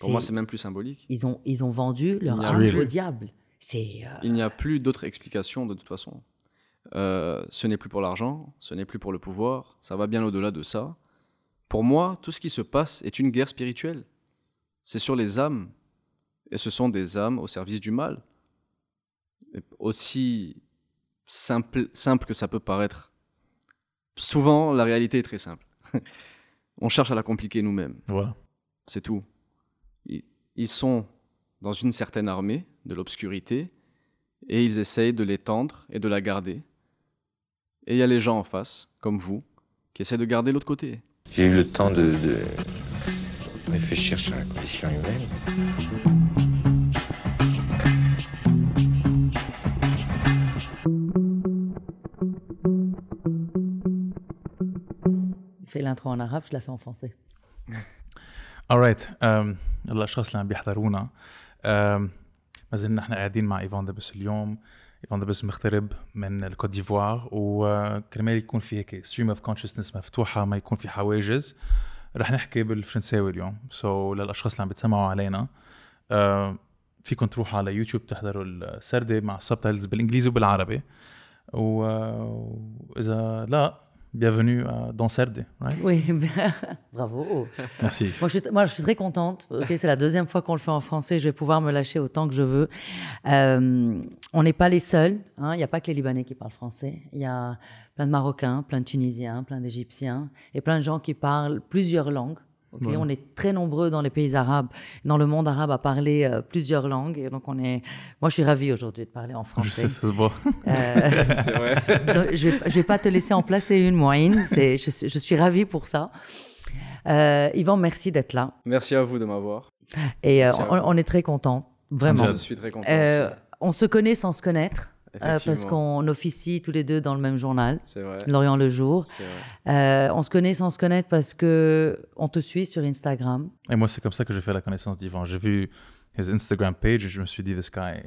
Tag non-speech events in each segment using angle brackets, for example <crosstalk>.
Pour moi, c'est même plus symbolique. Ils ont, ils ont vendu leur âme au diable. C'est. euh, Il n'y a plus d'autre explication de toute façon. Euh, ce n'est plus pour l'argent, ce n'est plus pour le pouvoir, ça va bien au-delà de ça. Pour moi, tout ce qui se passe est une guerre spirituelle. C'est sur les âmes. Et ce sont des âmes au service du mal. Et aussi simple, simple que ça peut paraître, souvent la réalité est très simple. <laughs> On cherche à la compliquer nous-mêmes. Voilà. C'est tout. Ils, sont dans une certaine armée de l'obscurité et ils essayent de l'étendre et de la garder. Et il y a les gens en face, comme vous, qui essaient de garder l'autre côté. J'ai eu le temps de, de réfléchir sur la condition humaine. Il fait l'intro en arabe, je la fais en français. Alright um, الأشخاص اللي عم بيحضرونا um, ما زلنا نحن قاعدين مع ايفان دبس اليوم. ايفان دبس مغترب من الكوت ديفوار وكرمال يكون في هيك ستريم اوف كونشسنس مفتوحة ما يكون في حواجز. رح نحكي بالفرنساوي اليوم. سو so, للأشخاص اللي عم بتسمعوا علينا uh, فيكم تروحوا على يوتيوب تحضروا السردة مع السبتايتلز بالإنجليزي وبالعربي. واذا لا bienvenue à- dans Serdé right? Oui, <laughs> bravo. merci Moi je, suis, moi, je suis très contente. Ok, c'est la deuxième fois qu'on le fait en français. Je vais pouvoir me lâcher autant que je veux. Euh, on n'est pas les seuls. hein. Il n'y a pas que les Libanais qui parlent français. Il y a plein de Marocains, plein de Tunisiens, plein d'Égyptiens et plein de gens qui parlent plusieurs langues. On est très nombreux dans les pays arabes, dans le monde arabe, à parler euh, plusieurs langues. Et donc on est. Moi, je suis ravie aujourd'hui de parler en je français. sais ça se voit Euh, <laughs> C'est vrai. <laughs> donc, je vais, je vais pas te laisser en placer une, Moïne. Je, suis- je suis ravie pour ça. Euh, Yvan, merci d'être là. Merci à vous de m'avoir. Et euh, on, on est très contents, vraiment. Je suis très content. Euh, aussi. on se connaît sans se connaître, euh, parce qu'on officie tous les deux dans le même journal. Lorient Le Jour. Euh, on se connaît sans se connaître parce que on te suit sur Instagram. Et moi, c'est comme ça que j'ai fait la connaissance d'Yvan. J'ai vu his Instagram page et je me suis dit, this guy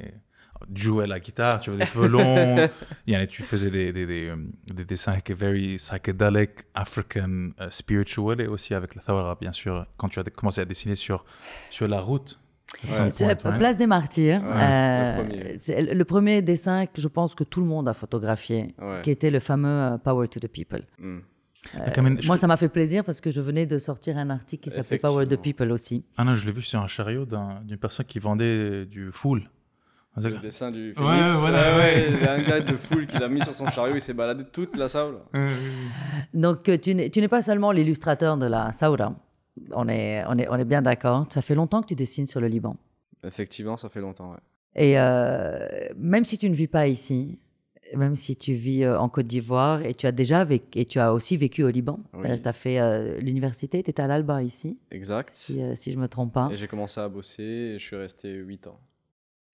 jouait la guitare, tu avais des cheveux longs, <laughs> tu faisais des, des, des, euh, dessins very psychedelic, African, uh, spiritual et aussi avec la thawara, bien sûr, quand tu as commencé à dessiner sur, sur la route Ouais. Place des Martyrs. Ouais, Euh, le premier. c'est le premier dessin que je pense que tout le monde a photographié, Ouais. qui était le fameux euh, Power to the People. Hmm. I mean, Moi, je- ça m'a fait plaisir parce que je venais de sortir un article qui s'appelait Power the Effectivement. People aussi. Ah non, je l'ai vu sur un chariot d'un- d'une personne qui vendait du foule. Le dessin du Ouais, phénix. voilà. Ouais, ouais, il y a un gars de foule qui l'a mis sur son chariot, il s'est baladé toute la salle. Donc, euh, tu n'es tu n'es pas seulement l'illustrateur de la Saoura. On est, on est, on est bien d'accord. Ça fait longtemps que tu dessines sur le Liban. Effectivement, ça fait longtemps, ouais. Et euh, même si tu ne vis pas ici, même si tu vis euh, en Côte d'Ivoire et tu as déjà vécu, et tu as aussi vécu au Liban, Oui. tu as fait euh, l'université, tu étais à l'Alba ici, Exact. si, euh, si je ne me trompe pas, Et j'ai commencé à bosser et je suis resté 8 ans.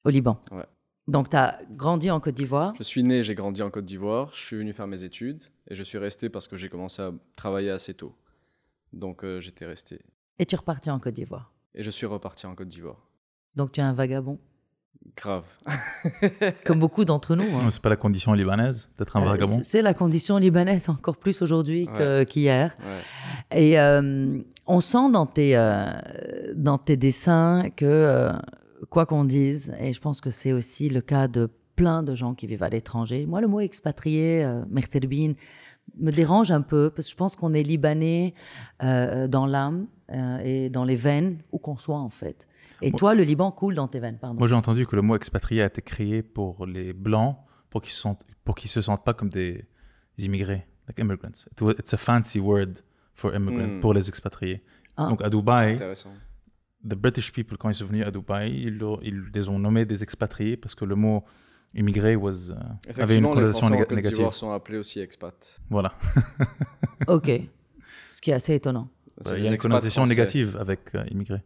au Liban. Ouais. Donc, tu as grandi en Côte d'Ivoire. Je suis né, j'ai grandi en Côte d'Ivoire, je suis venu faire mes études et je suis resté parce que j'ai commencé à travailler assez tôt. Donc euh, j'étais resté. Et tu es reparti en Côte d'Ivoire. Et je suis reparti en Côte d'Ivoire. Donc tu es un vagabond, Grave. <laughs> comme beaucoup d'entre nous. hein. C'est pas la condition libanaise d'être un Euh, vagabond. C'est la condition libanaise encore plus aujourd'hui Ouais. qu'hier. Ouais. Et euh, on sent dans tes, euh, dans tes dessins que, euh, quoi qu'on dise, et je pense que c'est aussi le cas de plein de gens qui vivent à l'étranger, moi le mot expatrié, euh, Merterbine, me dérange un peu parce que je pense qu'on est libanais euh, dans l'âme euh, et dans les veines, où qu'on soit en fait. Et Moi- toi, le Liban coule dans tes veines, pardon. Moi, j'ai entendu que le mot expatrié a été créé pour les blancs, pour qu'ils pour qu'ils se sentent pas comme des immigrés, like immigrants. It was- It's a fancy word for immigrants, Hmm. pour les expatriés. Ah. Donc à Dubaï, the British people, quand ils sont venus à Dubaï, ils, ils les ont nommés des expatriés parce que le mot immigré was, euh, avait une Effectivement, les connotation Français en négative. d'Ivoire sont appelés aussi expats. Voilà. <laughs> Ok, ce qui est assez étonnant. C'est Il y les a une connotation français. négative avec euh, immigré.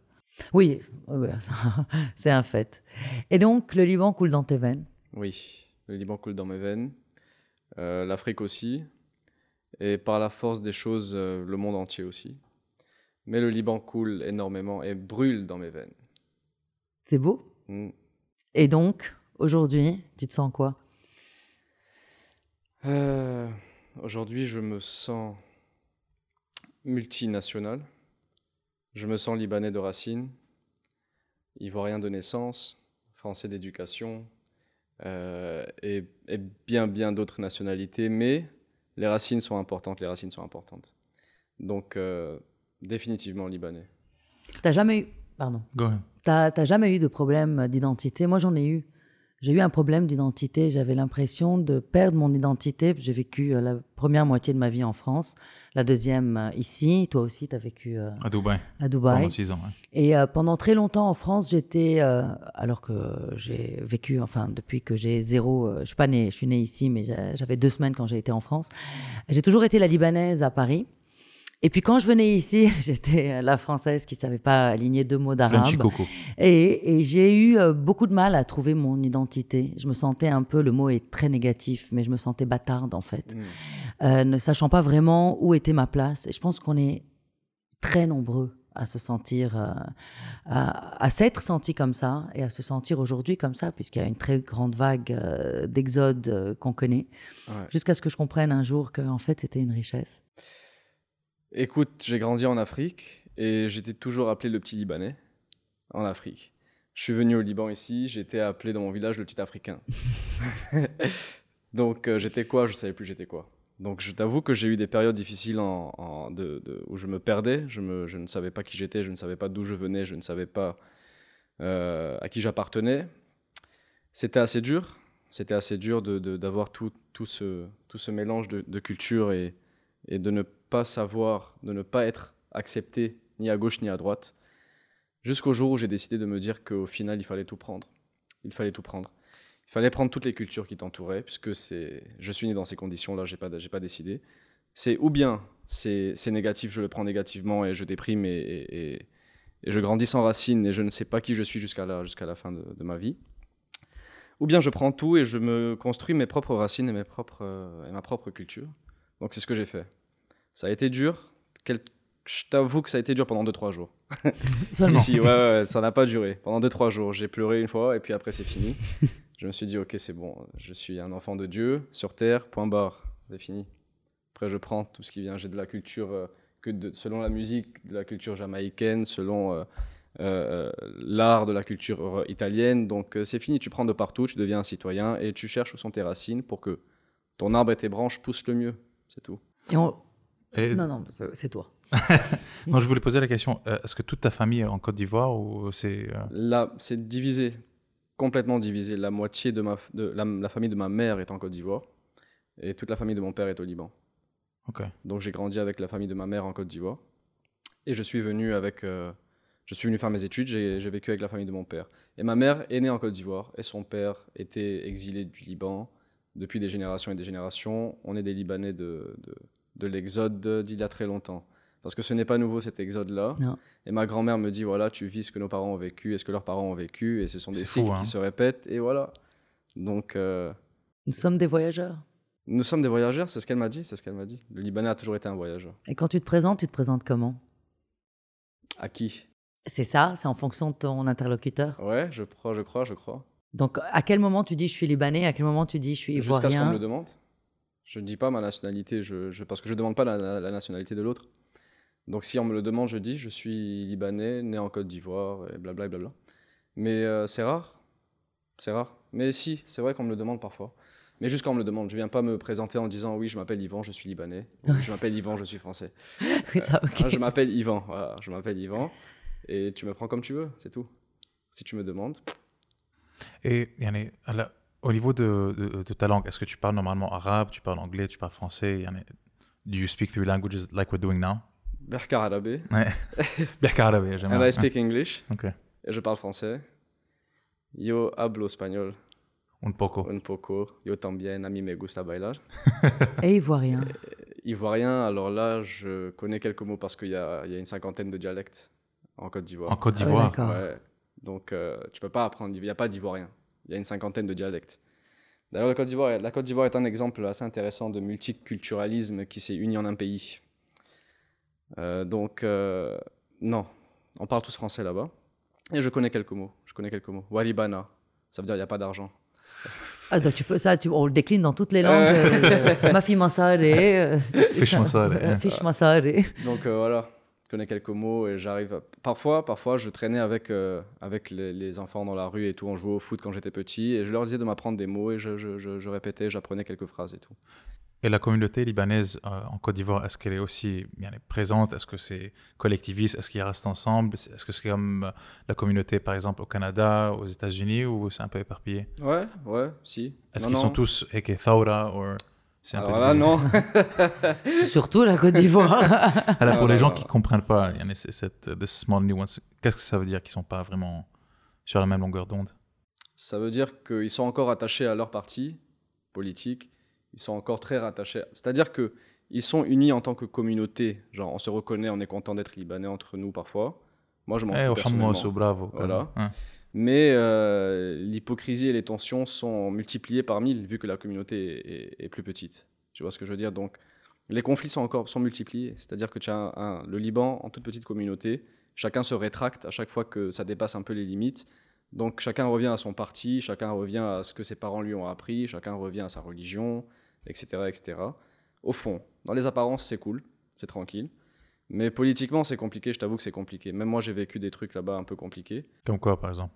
Oui, <laughs> c'est un fait. Et donc, le Liban coule dans tes veines. Oui, le Liban coule dans mes veines. Euh, L'Afrique aussi. Et par la force des choses, euh, le monde entier aussi. Mais le Liban coule énormément et brûle dans mes veines. C'est beau. Hmm. Et donc, aujourd'hui, tu te sens quoi? Euh, Aujourd'hui, je me sens multinational. Je me sens libanais de racine. ivoirien de naissance, français d'éducation, euh, et, et bien, bien d'autres nationalités, mais les racines sont importantes, les racines sont importantes. Donc, euh, définitivement libanais. T'as jamais eu. Pardon. Go ahead. T'as t'as jamais eu de problème d'identité? Moi, j'en ai eu. J'ai eu un problème d'identité. J'avais l'impression de perdre mon identité. J'ai vécu euh, la première moitié de ma vie en France, la deuxième euh, ici. Toi aussi, tu as vécu euh, À Dubaï. à Dubaï. Pendant six ans. ouais. Et euh, pendant très longtemps en France, j'étais, euh, alors que j'ai vécu, enfin depuis que j'ai zéro, je suis pas née, je suis née ici, mais j'a- j'avais deux semaines quand j'ai été en France. J'ai toujours été la libanaise à Paris. Et puis quand je venais ici, <laughs> j'étais la française qui savait pas aligner deux mots d'arabe. Et, et j'ai eu euh, beaucoup de mal à trouver mon identité. Je me sentais un peu, le mot est très négatif, mais je me sentais bâtarde en fait, Mm. Euh, ne sachant pas vraiment où était ma place. Et je pense qu'on est très nombreux à se sentir, euh, à, à s'être senti comme ça et à se sentir aujourd'hui comme ça, puisqu'il y a une très grande vague euh, d'exode euh, qu'on connaît, Ouais. jusqu'à ce que je comprenne un jour que en fait c'était une richesse. Écoute, j'ai grandi en Afrique et j'étais toujours appelé le petit Libanais en Afrique. Je suis venu au Liban ici, j'étais appelé dans mon village le petit Africain. <laughs> Donc euh, j'étais quoi? Je savais plus j'étais quoi. Donc je t'avoue que j'ai eu des périodes difficiles où je me perdais, je, ne savais pas qui j'étais, je ne savais pas d'où je venais, je ne savais pas euh, à qui j'appartenais. C'était assez dur, c'était assez dur d'avoir tout, tout, ce, tout ce mélange de, cultures et, et de ne pas savoir, de ne pas être accepté ni à gauche ni à droite, jusqu'au jour où j'ai décidé de me dire qu'au final, il fallait tout prendre. Il fallait tout prendre. Il fallait prendre toutes les cultures qui t'entouraient, puisque c'est, je suis né dans ces conditions-là, j'ai pas, j'ai pas décidé. C'est ou bien c'est, négatif, je le prends négativement et je déprime et, et- et- et je grandis sans racines et je ne sais pas qui je suis jusqu'à la, jusqu'à la fin de, de ma vie. Ou bien je prends tout et je me construis mes propres racines et, mes propres, euh, et ma propre culture. Donc c'est ce que j'ai fait. Ça a été dur. Quel- Je t'avoue que ça a été dur pendant 2-3 jours. <laughs> Seulement. Ici, ouais, ouais, ça n'a pas duré. Pendant 2-3 jours, j'ai pleuré une fois et puis après c'est fini. <laughs> je me suis dit, ok, c'est bon, je suis un enfant de Dieu sur terre, point barre, c'est fini. Après, je prends tout ce qui vient. J'ai de la culture, euh, que de- selon la musique, de la culture jamaïcaine, selon euh, euh, l'art de la culture italienne. Donc c'est fini, tu prends de partout, tu deviens un citoyen et tu cherches où sont tes racines pour que ton arbre et tes branches poussent le mieux. C'est tout. Et on- Et- Non, non, c'est toi. <laughs> non, je voulais poser la question euh, est-ce que toute ta famille est en Côte d'Ivoire ou c'est. euh, Là, c'est divisé, complètement divisé. La moitié de, ma, de la, la famille de ma mère est en Côte d'Ivoire et toute la famille de mon père est au Liban. Ok. Donc j'ai grandi avec la famille de ma mère en Côte d'Ivoire et je suis venu avec, euh, je suis venu faire mes études. J'ai j'ai vécu avec la famille de mon père. Et ma mère est née en Côte d'Ivoire et son père était exilé du Liban depuis des générations et des générations. On est des Libanais de, de, de l'exode d'il y a très longtemps. Parce que ce n'est pas nouveau cet exode-là. Et ma grand-mère me dit voilà, tu vis ce que nos parents ont vécu et ce que leurs parents ont vécu, et ce sont des fou, cycles hein. qui se répètent, et voilà. Donc, euh, Nous sommes des voyageurs. nous sommes des voyageurs, c'est ce qu'elle m'a dit, c'est ce qu'elle m'a dit. Le Libanais a toujours été un voyageur. Et quand tu te présentes, tu te présentes comment? À qui? C'est ça, c'est en fonction de ton interlocuteur. Ouais, je crois, je crois, je crois. Donc, à quel moment tu dis je suis libanais? À quel moment tu dis je suis Jusqu'à ce qu'on me ivoirien? le demande. Je ne dis pas ma nationalité, je, je- parce que je ne demande pas la, la- la nationalité de l'autre. Donc si on me le demande, je dis je suis libanais, né en Côte d'Ivoire, et blabla, et blabla. Mais euh, c'est rare. C'est rare. Mais si, c'est vrai qu'on me le demande parfois. Mais juste quand on me le demande, je viens pas me présenter en disant oui, je m'appelle Yvan, je suis libanais. Ou, Oui, je m'appelle Yvan, je suis français. <laughs> Oui, ça, ok. Ah, je m'appelle Yvan, voilà, je m'appelle Yvan. Et tu me prends comme tu veux, c'est tout. Si tu me demandes. Et yani, هلا, au niveau de, de, de ta langue, est-ce que tu parles normalement arabe, tu parles anglais, tu parles français yani, Do you speak three languages like we're doing now Berkar Arabe. Ouais. بيحكي عربي يا جماعة. And I speak English. Ok. Et je parle français. Yo hablo español Un poco. un poco. Yo también, a mí me gusta bailar. <laughs> Et ivoirien. Ivoirien, alors là, je connais quelques mots parce qu'il y a, il y a une cinquantaine de dialectes en Côte d'Ivoire. En Côte Ah ouais, d'Ivoire. d'accord. Ouais. Donc, euh, tu peux pas apprendre. Il n'y a pas d'ivoirien. Il y a une cinquantaine de dialectes. D'ailleurs, la Côte d'Ivoire, la Côte d'Ivoire est un exemple assez intéressant de multiculturalisme qui s'est uni en un pays. Euh, donc, euh, non, on parle tous français là-bas. Et je connais quelques mots. Je connais quelques mots. Waribana, ça veut dire il n'y a pas d'argent. Ah, donc tu peux, ça, tu, on le décline dans toutes les langues. Mafi <laughs> Massare. euh, Fish Massare, hein. Fish Massare. Donc euh, voilà, connais quelques mots et j'arrive. à- Parfois, parfois, je traînais avec, euh, avec les, les enfants dans la rue et tout. On jouait au foot quand j'étais petit et je leur disais de m'apprendre des mots et je, je- je- je répétais, j'apprenais quelques phrases et tout. Et la communauté libanaise euh, en Côte d'Ivoire, est-ce qu'elle est aussi bien présente? Est-ce que c'est collectiviste? Est-ce qu'ils restent ensemble? Est-ce que c'est comme euh, la communauté, par exemple, au Canada, aux États-Unis, ou c'est un peu éparpillé? Ouais, ouais, si. Est-ce qu'ils sont tous Eke Thaura ou c'est un Alors peu là, non. <laughs> Surtout la Côte d'Ivoire. Alors, pour Non, les gens non, qui non. comprennent pas, il y en a cette, this small nuance. Qu'est-ce que ça veut dire qu'ils sont pas vraiment sur la même longueur d'onde? Ça veut dire qu'ils sont encore attachés à leur parti politique. Ils sont encore très rattachés. C'est-à-dire que ils sont unis en tant que communauté. Genre, on se reconnaît, on est content d'être libanais entre nous parfois. Moi, je m'en Eh, fous au personnellement. Bravo. Voilà. Hein. Mais euh, l'hypocrisie et les tensions sont multipliées par mille vu que la communauté est, plus petite. Tu vois ce que je veux dire? Donc, les conflits sont encore sont multipliés. C'est-à-dire que tu as le Liban en toute petite communauté. Chacun se rétracte à chaque fois que ça dépasse un peu les limites. Donc, chacun revient à son parti, chacun revient à ce que ses parents lui ont appris, chacun revient à sa religion, etc., etc. Au fond, dans les apparences, c'est cool, c'est tranquille. Mais politiquement, c'est compliqué. Je t'avoue que c'est compliqué. Même moi, j'ai vécu des trucs là-bas un peu compliqués. Comme quoi, par exemple?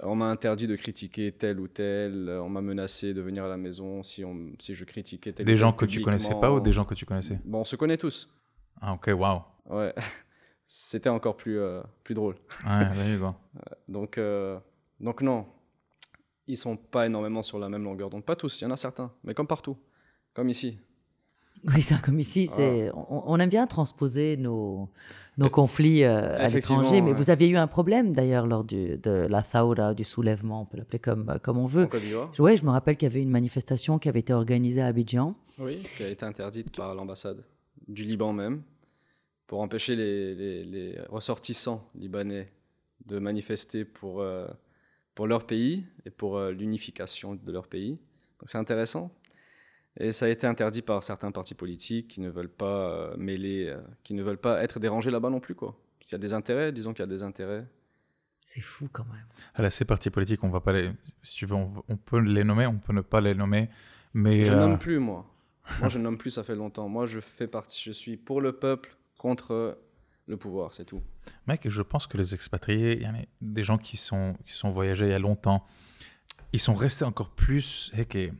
On m'a interdit de critiquer tel ou tel. euh, On m'a menacé de venir à la maison si, on, si je critiquais tel ou Des tel gens que tu connaissais pas ou des gens que tu connaissais? Bon, on se connaît tous. Ah, ok, waouh. Ouais. <laughs> C'était encore plus, euh, plus drôle. Ouais, go. <laughs> Donc, euh, donc non, ils sont pas énormément sur la même longueur. Donc pas tous, il y en a certains, mais comme partout, comme ici. Oui, ça, comme ici, c'est, on, on aime bien transposer nos, nos conflits euh, à l'étranger. Mais ouais. vous aviez eu un problème d'ailleurs lors du, de la Thaura, du soulèvement, on peut l'appeler comme, comme on veut. Oui, je me rappelle qu'il y avait une manifestation qui avait été organisée à Abidjan. Oui, qui a été interdite par l'ambassade du Liban même, pour empêcher les, les- les ressortissants libanais de manifester pour, euh, pour leur pays et pour euh, l'unification de leur pays. Donc c'est intéressant. Et ça a été interdit par certains partis politiques qui ne veulent pas euh, mêler, euh, qui ne veulent pas être dérangés là-bas non plus. Quoi. Il y a des intérêts, disons qu'il y a des intérêts. C'est fou quand même. Ah Alors, ces partis politiques, on va pas les. Si tu veux, on, on, peut les nommer, on peut ne pas les nommer. Mais, je ne euh... nomme plus, moi. <laughs> moi, je nomme plus, ça fait longtemps. Moi, je fais partie, je suis pour le peuple contre le pouvoir, c'est tout. Mec, je pense que les expatriés, il y en a des gens qui sont, qui sont voyagés il y a longtemps, ils sont restés encore plus. Hey, que,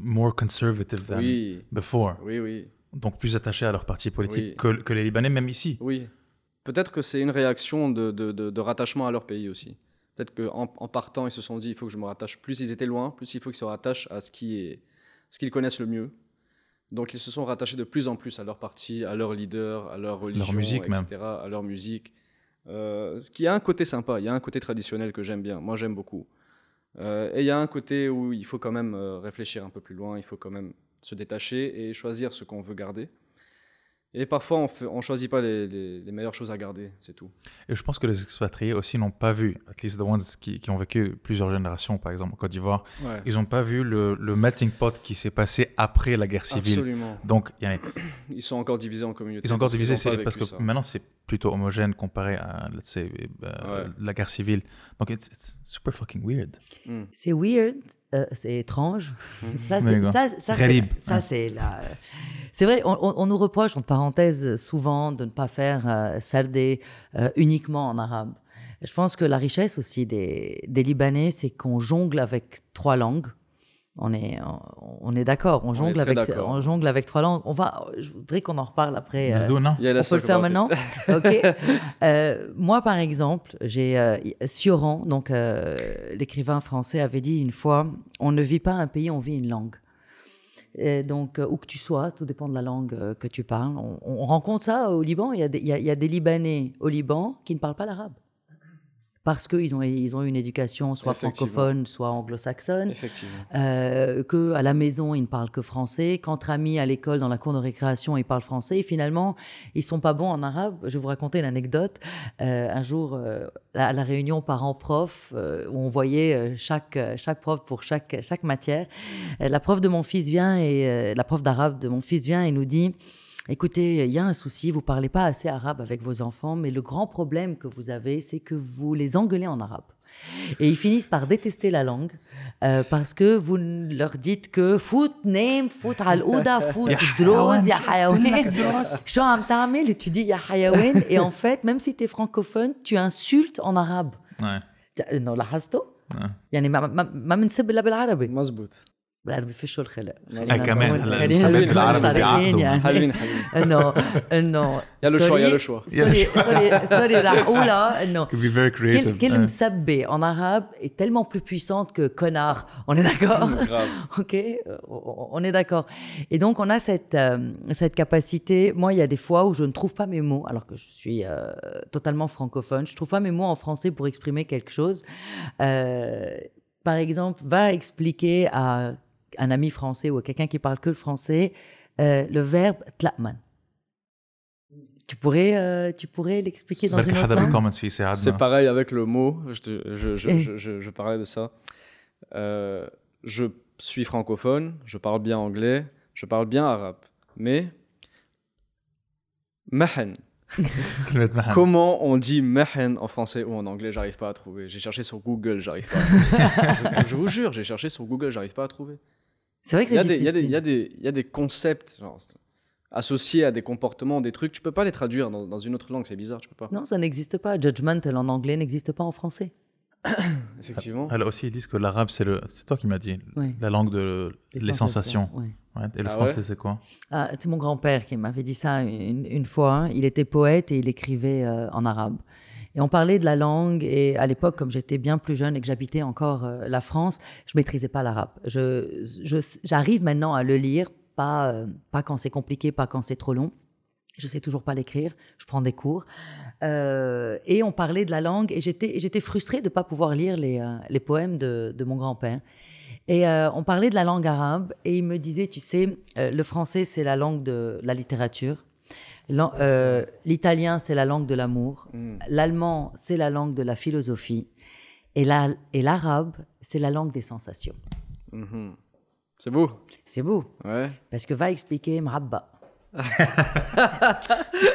more conservative than Oui, before. oui, oui. Donc plus attachés à leur parti politique Oui. que, que les Libanais, même ici. Oui. Peut-être que c'est une réaction de, de, de- de rattachement à leur pays aussi. Peut-être qu'en en partant, ils se sont dit il faut que je me rattache. Plus ils étaient loin, plus il faut qu'ils se rattachent à ce qu'ils connaissent le mieux. Donc ils se sont rattachés de plus en plus à leur parti, à leur leader, à leur religion, musique etc., même. à leur musique. Euh, ce qui a un côté sympa, il y a un côté traditionnel que j'aime bien. Moi, j'aime beaucoup. Euh, et il y a un côté où il faut quand même euh, réfléchir un peu plus loin, il faut quand même se détacher et choisir ce qu'on veut garder. Et parfois, on ne choisit pas les, les- les meilleures choses à garder, c'est tout. Et je pense que les expatriés aussi n'ont pas vu, at least the ones qui, qui ont vécu plusieurs générations, par exemple en Côte d'Ivoire, Ouais. ils n'ont pas vu le, le melting pot qui s'est passé après la guerre civile. Absolument. Donc, y a- Ils sont encore divisés en communautés. ils sont encore divisés c'est- parce que ça. maintenant c'est plutôt homogène comparé à let's say, euh, Ouais. la guerre civile. Donc, it's, it's super fucking weird. Hmm. C'est weird, euh, c'est étrange. ça, There c'est, ça, ça, ça, Hein. c'est la- C'est vrai, on, on- on nous reproche, entre parenthèses, souvent de ne pas faire euh, sardé euh, uniquement en arabe. Je pense que la richesse aussi des, des Libanais, c'est qu'on jongle avec trois langues. On est, on, est d'accord, on, jongle avec, on jongle avec trois langues. On va, je voudrais qu'on en reparle après. euh? Il y a la on peut le faire maintenant. <laughs> Euh, moi, par exemple, j'ai euh, Sioran, donc euh, l'écrivain français, avait dit une fois on ne vit pas un pays, on vit une langue. Et donc, euh, où que tu sois, tout dépend de la langue euh, que tu parles. On, on rencontre ça au Liban. Il y, a des, il, y a, il y a des Libanais au Liban qui ne parlent pas l'arabe. Parce qu'ils ont, ils ont eu une éducation soit francophone, soit anglo-saxonne euh, que à la maison ils ne parlent que français, qu'entre amis à l'école dans la cour de récréation ils parlent français. Et finalement ils sont pas bons en arabe. Je vais vous raconter une anecdote. Euh, un jour euh, à la réunion parents-prof euh, où on voyait chaque chaque prof pour chaque chaque matière. La prof de mon fils vient et la prof d'arabe de mon fils vient et nous dit écoutez, il y a un souci, vous parlez pas assez arabe avec vos enfants, mais le grand problème que vous avez, c'est que vous les engueulez en arabe. Et ils finissent par détester la langue euh, parce que vous leur dites que foot name, foot al ouda, <laughs> foot droz, ya hayawen. شو عم تعمل? Et tu dis ya hayawen. Et en fait, même si tu es francophone, tu insultes en arabe. Ouais. انه لاحظتوا؟ Ouais. يعني ما ما ما بنسب الا بالعربي مزبوط بالعربي فيش الخلق مزبوط. آه، كمان هلا خلينا المسابقات نكون بالعربي صريحين بيعقدوا. يعني. حلوين حلوين انه انه يا له شوي، يا سوري- له شوي. سوري سوري سوري رح اقولها انه Could be very quelle, creative. quelle Ouais. msabbe en arabe est tellement plus puissante que connard. On est d'accord Grave. <laughs> Ok, euh, on est d'accord. Et donc, on a cette, euh, cette capacité. Moi, il y a des fois où je ne trouve pas mes mots, alors que je suis euh, totalement francophone. Je trouve pas mes mots en français pour exprimer quelque chose. Euh, par exemple, va expliquer à un ami français ou quelqu'un qui parle que le français, euh, le verbe tla'man. Tu pourrais, euh, pourrais l'expliquer dans une autre C'est pareil avec le mot. Je, eh. parlais de ça. Euh, je suis francophone, je parle bien anglais, je parle bien arabe. Mais mahen. Comment on dit mahen en français ou en anglais? J'arrive pas à trouver. J'ai cherché sur Google, j'arrive pas. À trouver. <laughs> je vous jure, j'ai cherché sur Google, j'arrive pas à trouver. C'est vrai que Il y, c'est il, y difficile. il, y a des, il y a des concepts genre, associés à des comportements, des trucs. Tu peux pas les traduire dans, dans une autre langue, c'est bizarre, tu peux pas. Non, ça n'existe pas. Judgmental en anglais n'existe pas en français. <coughs> Effectivement. Alors aussi, ils disent que l'arabe, c'est le... c'est toi qui m'as dit, Oui. la langue de les, sensations. Ouais. Et le Ah français, ouais c'est quoi? Ah, c'est mon grand-père qui m'avait dit ça une, une fois. hein. Il était poète et il écrivait euh, en arabe. Et on parlait de la langue. Et à l'époque, comme j'étais bien plus jeune et que j'habitais encore euh, la France, je maîtrisais pas l'arabe. J'arrive maintenant à le lire, pas, euh, pas quand c'est compliqué, pas quand c'est trop long. Je sais toujours pas l'écrire. Je prends des cours. Euh, et on parlait de la langue. Et j'étais, frustrée de ne pas pouvoir lire les, poèmes de, mon grand-père. Et on parlait de la langue arabe et il me disait, tu sais, le français c'est la langue de la littérature, euh, l'italien, c'est la langue de l'amour. Hmm. L'allemand, c'est la langue de la philosophie. Et l'arabe, c'est la langue des sensations. Hmm. C'est beau. C'est beau. Ouais. Parce que va expliquer Mrabba. <laughs>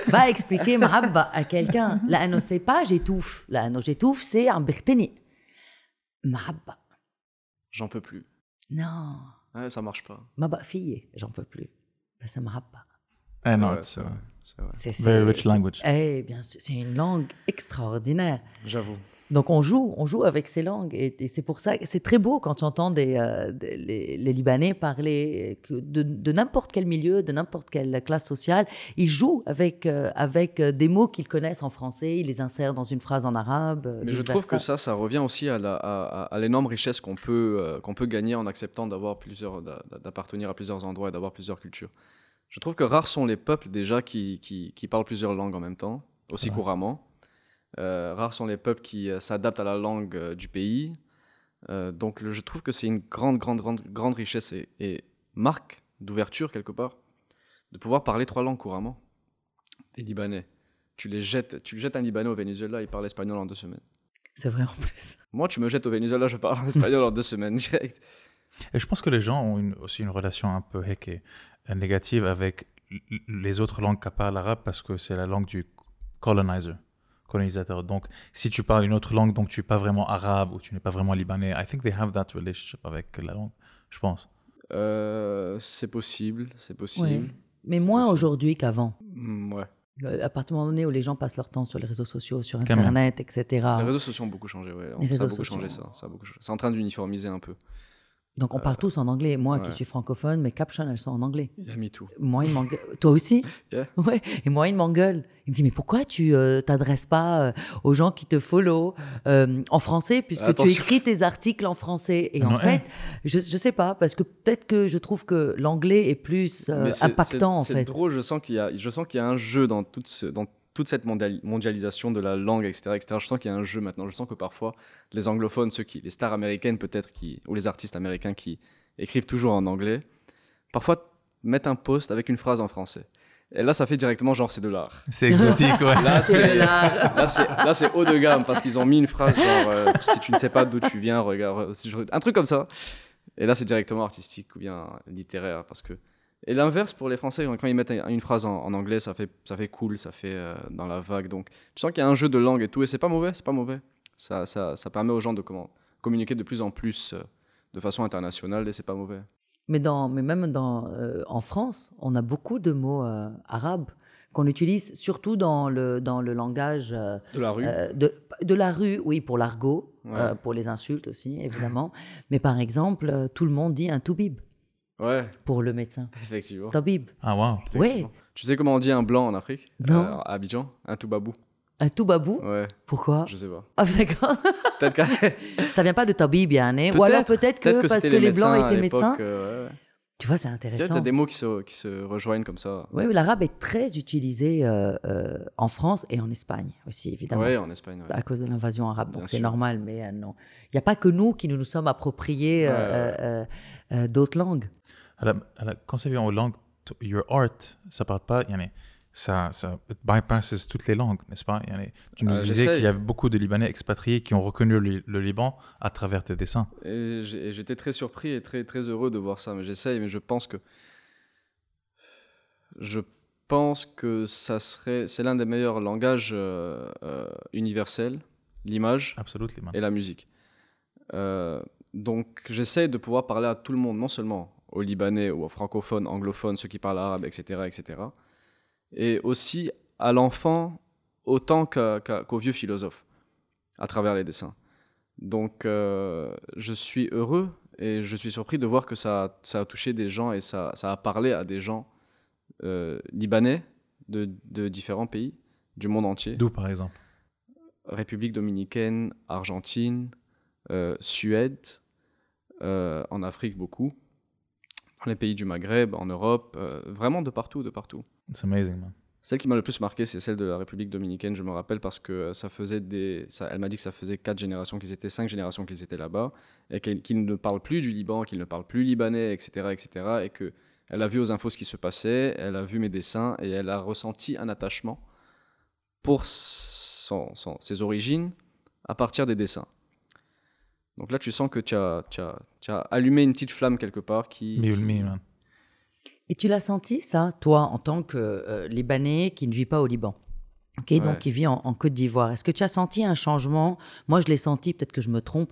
va expliquer Mrabba à quelqu'un. Là, on ne sait pas, j'étouffe. Là, non, j'étouffe, c'est un birtini. Mrabba. J'en peux plus. Non. Ouais, ça marche pas. Ma fille, j'en peux plus. Ça me pas. Eh non, c'est vrai. C'est Very rich language. eh bien c'est une langue extraordinaire J'avoue. donc on joue on joue avec ces langues et, et c'est pour ça que c'est très beau quand tu entends des, euh, des- les, les Libanais parler de, de n'importe quel milieu de n'importe quelle classe sociale ils jouent avec euh, avec euh, des mots qu'ils connaissent en français ils les insèrent dans une phrase en arabe Mais je trouve que ça, ça revient aussi à, la- à- à- l'énorme richesse qu'on peut, euh, qu'on peut gagner en acceptant d'avoir plusieurs, d'a- d'a- d'appartenir à plusieurs endroits et d'avoir plusieurs cultures. Je trouve que rares sont les peuples déjà qui, qui, qui parlent plusieurs langues en même temps, aussi Ouais. couramment. Euh, rares sont les peuples qui euh, s'adaptent à la langue euh, du pays. Donc le- je trouve que c'est une grande, grande, grande, grande richesse et, et marque d'ouverture quelque part de pouvoir parler trois langues couramment. Des Libanais. Tu les jettes, tu jettes un Libanais au Venezuela, il parle espagnol en deux semaines. c'est vrai en plus Moi, tu me jettes au Venezuela, je parle espagnol en deux semaines <laughs> direct. Et je pense que les gens ont une- aussi une relation un peu heck, euh, négative avec les autres langues qu'à part l'arabe parce que c'est la langue du colonizer, colonisateur. Donc, si tu parles une autre langue, donc tu n'es pas vraiment arabe ou tu n'es pas vraiment libanais, I think they have that relationship avec la langue, je pense. Euh, c'est possible, c'est possible. mais moins aujourd'hui qu'avant Mm, ouais. Euh, à partir du moment donné où les gens passent leur temps sur les réseaux sociaux, sur. Internet, etc. Les réseaux sociaux ont beaucoup changé, ouais. Les ça réseaux a beaucoup sociaux. changé, ça. ça a beaucoup changé. C'est en train d'uniformiser un peu. Donc on parle tous en anglais. Moi qui suis francophone, mes captions, elles sont en anglais. Il a mis tout. Moi, il m'engueule. Toi aussi? <laughs> Yeah. Ouais. Et moi, il m'engueule. Il me dit, mais pourquoi tu euh, t'adresses pas euh, aux gens qui te follow euh, en français, puisque tu écris tes articles en français? Et en Ouais. fait, je, je sais pas, parce que peut-être que je trouve que l'anglais est plus euh, impactant, en c'est- fait. C'est drôle, je sens qu'il y a, je sens qu'il y a un jeu dans toute, ce- dans toute cette mondiali- mondialisation de la langue, etc., etc. Je sens qu'il y a un jeu maintenant. Je sens que parfois, les anglophones, ceux qui, les stars américaines peut-être, qui, ou les artistes américains qui écrivent toujours en anglais, parfois mettent un post avec une phrase en français. Et là, ça fait directement genre c'est de l'art. C'est exotique, ouais. Là, c'est de l'art. là, c'est là, c'est haut de gamme parce qu'ils ont mis une phrase genre euh, si tu ne sais pas d'où tu viens, regarde, si je- un truc comme ça. Et là, c'est directement artistique ou bien littéraire parce que Et l'inverse pour les Français, quand ils mettent une phrase en, en anglais, ça fait, ça fait cool, ça fait euh, dans la vague. Donc, tu sens qu'il y a un jeu de langue et tout, et c'est pas mauvais, c'est pas mauvais. Ça, ça, ça permet aux gens de comment, communiquer de plus en plus euh, de façon internationale, et c'est pas mauvais. Mais, dans, mais même dans, euh, en France, on a beaucoup de mots euh, arabes qu'on utilise surtout dans le, dans le langage euh, De la rue. euh, de, de la rue, oui, pour l'argot, Ouais. euh, pour les insultes aussi, évidemment. <laughs> mais par exemple, tout le monde dit un toubib Ouais, pour le médecin. effectivement. Tabib. Ah, wow. Oui, Effectivement. Tu sais comment on dit un blanc en Afrique? Non. Euh, À Abidjan Un toubabou. un toubabou? Ouais, Pourquoi? Je sais pas. Ah, d'accord. Peut-être que, <laughs> Ça vient pas de tabib, yani. Ou alors peut-être que, parce que les, médecins blancs étaient médecins. euh, ouais, ouais. Tu vois, c'est intéressant. Tu as des mots qui se, qui se rejoignent comme ça. Oui, l'arabe est très utilisé euh, euh, en France et en Espagne aussi, évidemment. Oui, en Espagne. Ouais. À cause de l'invasion arabe, donc c'est normal, mais euh, non. Il n'y a pas que nous qui nous, nous sommes appropriés d'autres langues. Alors, quand c'est vu en langue, your art, ça ne parle pas. Yani, ça, ça it bypasses toutes les langues, n'est-ce pas? Yani, Tu nous Euh, disais qu'il y avait beaucoup de Libanais expatriés qui ont reconnu le, le Liban à travers tes dessins. J'étais très surpris et très, très heureux de voir ça. Mais j'essaye, mais je pense que. Je pense que ça serait. C'est l'un des meilleurs langages euh, euh, universels, l'image et la musique. Euh, donc j'essaie de pouvoir parler à tout le monde, non seulement aux Libanais ou aux francophones, anglophones, ceux qui parlent arabe, etc. etc. et aussi à l'enfant autant qu'au vieux philosophe, à travers les dessins. Donc euh, je suis heureux et je suis surpris de voir que ça, a- ça a touché des gens et ça, ça a parlé à des gens euh, libanais de, de différents pays du monde entier. D'où, par exemple? République dominicaine, Argentine, euh, Suède, en Afrique beaucoup, dans les pays du Maghreb, en Europe, euh, vraiment de partout, de partout. It's amazing, man. Celle qui m'a le plus marqué, c'est celle de la République dominicaine, je me rappelle, parce que euh, ça faisait des. Ça, elle m'a dit que ça faisait quatre générations qu'ils étaient, cinq générations qu'ils étaient là-bas, et qu'ils qu'ils ne parlent plus du Liban, qu'ils ne parlent plus libanais, etc., etc., et que elle a vu aux infos ce qui se passait, elle a vu mes dessins, et elle a ressenti un attachement pour son- son- ses origines à partir des dessins. Donc là, tu sens que tu as, tu as, tu as allumé une petite flamme quelque part qui. Et tu l'as senti, ça, toi, en tant que euh, Libanais qui ne vit pas au Liban? Ok, Ouais. donc qui vit en, en Côte d'Ivoire. Est-ce que tu as senti un changement? Moi, je l'ai senti, peut-être que je me trompe,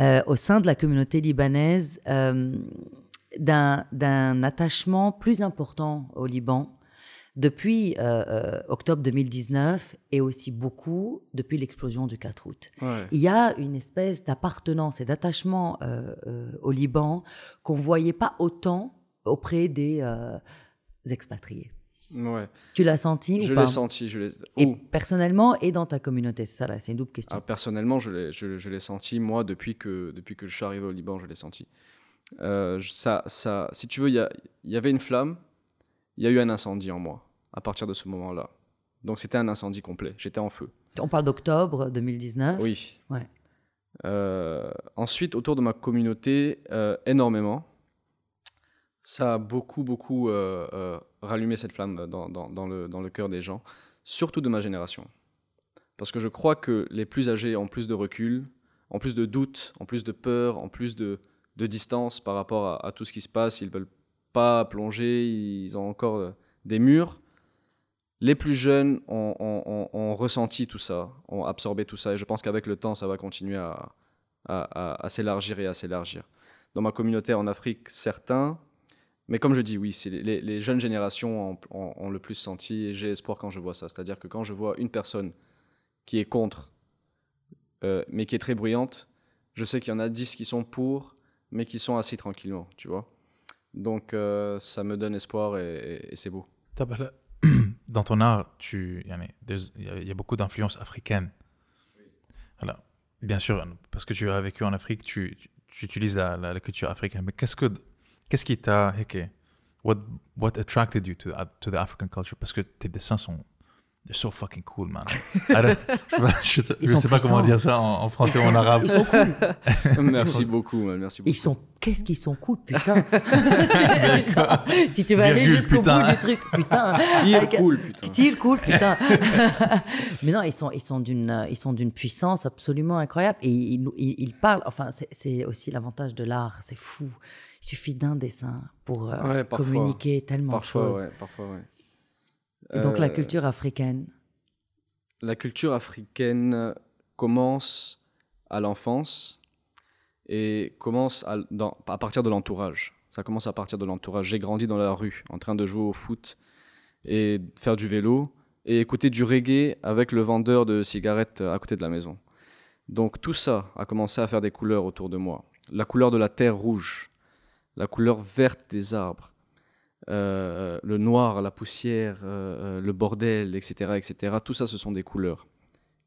euh, au sein de la communauté libanaise, euh, d'un d'un attachement plus important au Liban depuis euh, euh, octobre 2019 et aussi beaucoup depuis l'explosion du 4 août. Ouais. Il y a une espèce d'appartenance et d'attachement euh, euh, au Liban qu'on voyait pas autant auprès des expatriés. Ouais. Tu l'as senti Je ou pas l'ai senti. Je l'ai... Et Ouh. personnellement et dans ta communauté, c'est ça là, c'est une double question. Ah, personnellement, je l'ai, je, je l'ai senti, moi, depuis que, depuis que je suis arrivé au Liban, je l'ai senti. Euh, ça, ça, si tu veux, il y, a- il y avait une flamme, il y a eu un incendie en moi, à partir de ce moment-là. Donc c'était un incendie complet, j'étais en feu. On parle d'octobre 2019. Oui. Ouais. Euh, ensuite, autour de ma communauté, euh, énormément. Ça a beaucoup, beaucoup euh, rallumé cette flamme dans, dans- dans le, dans le cœur des gens, surtout de ma génération. Parce que je crois que les plus âgés ont plus de recul, ont plus de doutes, ont plus de peur, ont plus de, de distance par rapport à, à tout ce qui se passe. Ils veulent pas plonger, ils ont encore euh, des murs. Les plus jeunes ont, ressenti tout ça, ont absorbé tout ça, et je pense qu'avec le temps, ça va continuer à, à- à- à s'élargir et à s'élargir. Dans ma communauté en Afrique, certains, mais comme je dis, oui, c'est les, les- jeunes générations ont, le plus senti, et j'ai espoir quand je vois ça. C'est-à-dire que quand je vois une personne qui est contre, euh, mais qui est très bruyante, je sais qu'il y en a 10 qui sont pour, mais qui sont assis tranquillement, tu vois. Donc euh, ça me donne espoir et, c'est beau. <clears throat> Dans ton art, il y, y, a beaucoup d'influences africaines. Oui. Voilà. Bien sûr, parce que tu as vécu en Afrique, tu, tu, utilises la, la, culture africaine. Mais qu'est-ce que qu'est-ce qui t'a what what attracted you to, to the African culture? Parce que tes dessins sont They're so fucking cool, man. <laughs> Je sais, sont sais pas comment dire ça en, en français ou en arabe. Ils sont cool. <laughs> merci beaucoup, man, merci beaucoup. Ils sont. Qu'est-ce qu'ils sont cool, putain. <laughs> Genre, si tu veux aller jusqu'au bout du truc, putain. Tire Avec- cool, putain. Tire cool, putain. Mais non, ils sont, ils sont d'une, ils sont d'une puissance absolument incroyable. Et ils, nous- ils, ils parlent. Enfin, c'est- c'est aussi l'avantage de l'art. C'est fou. Il suffit d'un dessin pour euh, Ouais, parfois. communiquer tellement Parfois, de choses. ouais, parfois, ouais. Et donc la Euh, culture africaine. la culture africaine commence à l'enfance et commence à, dans- à partir de l'entourage. Ça commence à partir de l'entourage. J'ai grandi dans la rue en train de jouer au foot et faire du vélo et écouter du reggae avec le vendeur de cigarettes à côté de la maison. Donc tout ça a commencé à faire des couleurs autour de moi. La couleur de la terre rouge, la couleur verte des arbres, euh, le noir, la poussière, euh, euh, le bordel, etc., etc. Tout ça, ce sont des couleurs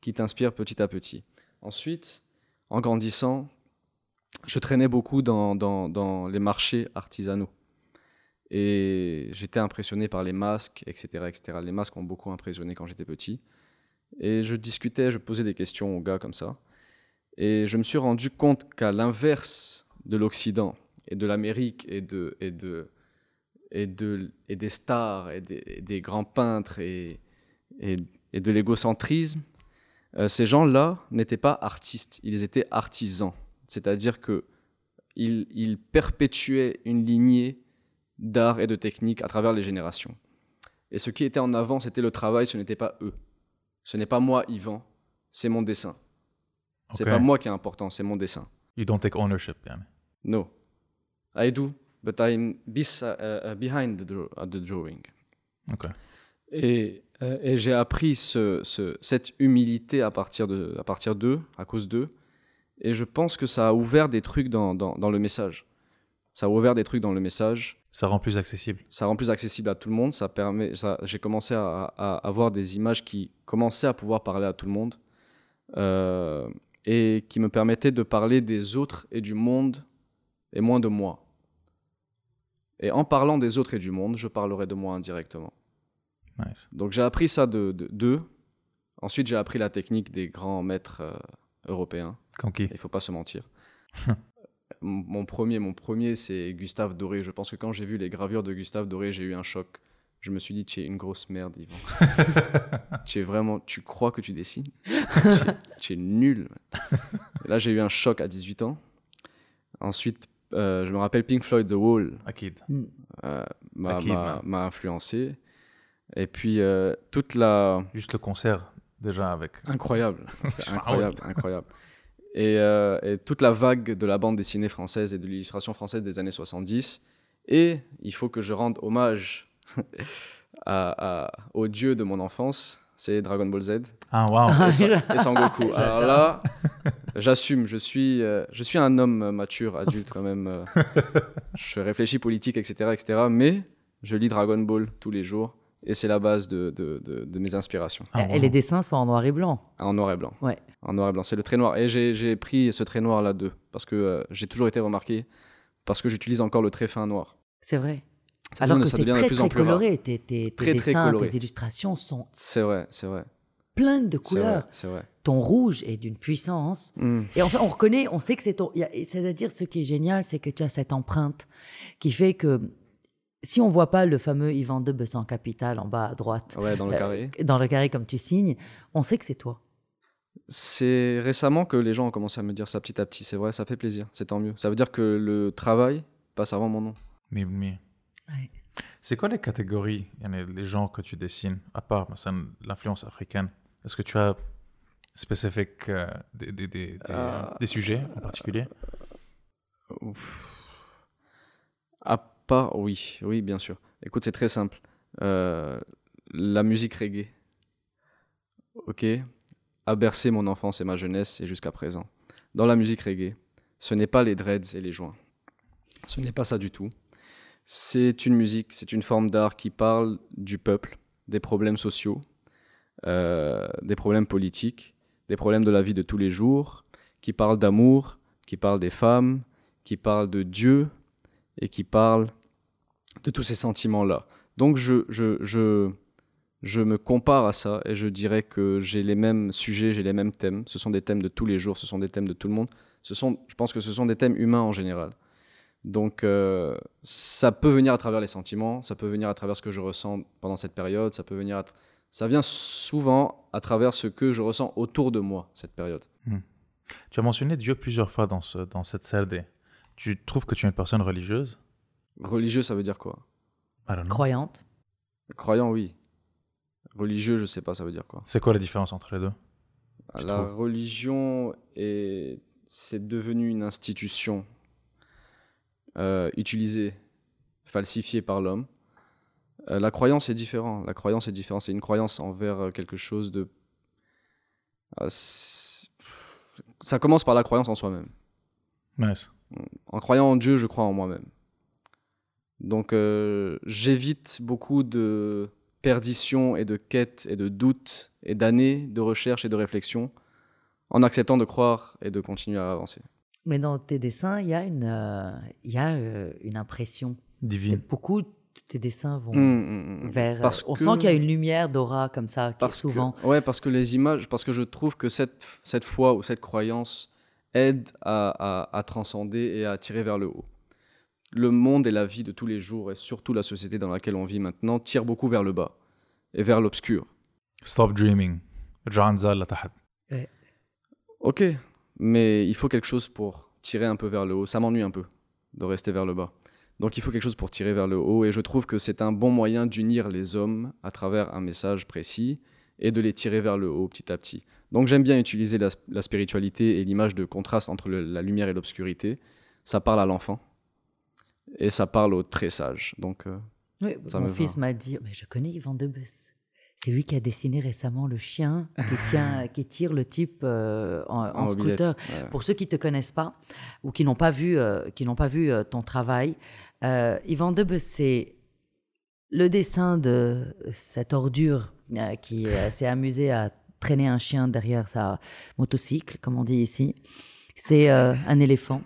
qui t'inspirent petit à petit. Ensuite, en grandissant, je traînais beaucoup dans, dans- les marchés artisanaux. Et j'étais impressionné par les masques, etc., etc. Les masques ont beaucoup impressionné quand j'étais petit. Et je discutais, je posais des questions aux gars comme ça. Et je me suis rendu compte qu'à l'inverse de l'Occident et de l'Amérique et, de, et, de, et des stars et des, et des grands peintres et, et, et de l'égocentrisme, euh, ces gens-là n'étaient pas artistes, ils étaient artisans. C'est-à-dire que ils, ils perpétuaient une lignée d'art et de technique à travers les générations. Et ce qui était en avant, c'était le travail, ce n'était pas eux. Ce n'est pas moi, Yvan, c'est mon dessin. C'est Ok. pas moi qui est important, c'est mon dessin. You don't take ownership, yani. No. I do, but I'm uh, uh, behind the, draw- the drawing. Et, euh, et j'ai appris ce- ce- cette humilité à partir de, à partir d'eux, à cause d'eux. Et je pense que ça a ouvert des trucs dans, dans, dans le message. Ça a ouvert des trucs dans le message. Ça rend plus accessible. Ça rend plus accessible à tout le monde. Ça permet. Ça, j'ai commencé à, à avoir des images qui commençaient à pouvoir parler à tout le monde euh, et qui me permettaient de parler des autres et du monde et moins de moi. Et en parlant des autres et du monde, je parlerai de moi indirectement. Nice. Donc j'ai appris ça de de- d'eux. Ensuite, j'ai appris la technique des grands maîtres euh, européens. Comme qui Il faut pas se mentir. <laughs> mon premier, mon premier, c'est Gustave Doré. Je pense que quand j'ai vu les gravures de Gustave Doré, j'ai eu un choc. Je me suis dit, tu es une grosse merde, Yvan. <laughs> tu es vraiment, tu crois que tu dessines? Tu es- nul. Et <laughs> là, j'ai eu un choc à 18 ans. Ensuite, euh, je me rappelle Pink Floyd The Wall Akid. euh, m'a influencé. Et puis euh, toute la Juste le concert, déjà, avec. incroyable, <laughs> incroyable, incroyable. Et, euh, et toute la vague de la bande dessinée française et de l'illustration française des années 70. Et il faut que je rende hommage <laughs> à, à- au dieu de mon enfance, c'est Dragon Ball Z Ah, wow. Ah, et, Sangoku. <laughs> Alors là, j'assume, je suis, euh, je suis un homme mature, adulte quand même. euh, je réfléchis politique, etc., etc. Mais je lis Dragon Ball tous les jours et c'est la base de, de- de- de mes inspirations. Ah, Et les dessins sont en noir et blanc. En noir et blanc. Ouais. En noir et blanc. C'est le trait noir. Et j'ai j'ai pris ce trait noir là d'eux. Parce que euh, j'ai toujours été remarqué. Parce que j'utilise encore le trait fin noir. C'est vrai. Ça Alors que c'est très en très rare. coloré. Tes, tes- tes Très, très dessins, tes illustrations sont C'est vrai, c'est vrai. pleines de couleurs. c'est vrai. Ton rouge est d'une puissance. Mm. Et enfin, on reconnaît, on sait que c'est ton. C'est-à-dire, ce qui est génial, c'est que tu as cette empreinte qui fait que si on voit pas le fameux Yvan de Bessan Capital en bas à droite, Ouais, dans le euh, carré. dans le carré comme tu signes, on sait que c'est toi. C'est récemment que les gens ont commencé à me dire ça petit à petit. C'est vrai, ça fait plaisir. C'est tant mieux. Ça veut dire que le travail passe avant mon nom. Mais- mais- c'est quoi les catégories, les genres que tu dessines, à part bah, l'influence africaine? Est-ce que tu as spécifique euh, des, des, des, euh, des, sujets en particulier? euh, À part, oui, oui, bien sûr. Écoute, c'est très simple. Euh, la musique reggae, ok, a bercé mon enfance et ma jeunesse et jusqu'à présent. Dans la musique reggae, ce n'est pas les dreads et les joints. Ce n'est pas ça du tout. C'est une musique, c'est une forme d'art qui parle du peuple, des problèmes sociaux, euh, des problèmes politiques, des problèmes de la vie de tous les jours, qui parle d'amour, qui parle des femmes, qui parle de Dieu et qui parle de tous ces sentiments-là. Donc je, je, je, je me compare à ça et je dirais que j'ai les mêmes sujets, j'ai les mêmes thèmes. Ce sont des thèmes de tous les jours, ce sont des thèmes de tout le monde. Ce sont, je pense que ce sont des thèmes humains en général. Donc euh, ça peut venir à travers les sentiments, ça peut venir à travers ce que je ressens pendant cette période, ça peut venir à ça vient souvent à travers ce que je ressens autour de moi cette période. Hmm. Tu as mentionné Dieu plusieurs fois dans, ce, dans cette CRD. Tu trouves que tu es une personne religieuse? Religieux, ça veut dire quoi? Croyante. Croyant, oui. Religieux, je sais pas, ça veut dire quoi. C'est quoi la différence entre les deux La religion est, c'est devenu une institution euh, utilisée, falsifiée par l'homme. Euh, la croyance est différente. La croyance est différente. C'est une croyance envers euh, quelque chose de. ça commence par la croyance en soi-même. Nice. En croyant en Dieu, je crois en moi-même. Donc j'évite beaucoup de perdition et de quête et de doute et d'années de recherche et de réflexion en acceptant de croire et de continuer à avancer. Mais dans tes dessins, il y a une, euh, y a, euh, une impression. Divine. Beaucoup de tes dessins vont mmh, vers. Parce euh, on sent qu'il y a une lumière d'aura comme ça, parce souvent. Que, ouais, parce que les images, parce que je trouve que cette, cette foi ou cette croyance aide à, transcender et à tirer vers le haut. Le monde et la vie de tous les jours, et surtout la société dans laquelle on vit maintenant, tirent beaucoup vers le bas et vers l'obscur. Stop dreaming. Ok, mais il faut quelque chose pour tirer un peu vers le haut. Ça m'ennuie un peu de rester vers le bas. Donc il faut quelque chose pour tirer vers le haut et je trouve que c'est un bon moyen d'unir les hommes à travers un message précis et de les tirer vers le haut petit à petit. Donc j'aime bien utiliser la, la spiritualité et l'image de contraste entre le- la lumière et l'obscurité. Ça parle à l'enfant et ça parle aux très sages. Donc euh, Oui, Ça mon me fils m'a dit mais Je connais Yvan Debus. C'est lui qui a dessiné récemment le chien qui, <laughs> tient, qui tire le type euh, en, en en mobilette, scooter. ouais. Pour ceux qui ne te connaissent pas ou qui n'ont pas vu, euh, qui n'ont pas vu euh, ton travail, Yvan Debus, c'est le dessin de cette ordure qui s'est amusé à traîner un chien derrière sa motocycle, comme on dit ici. C'est un éléphant.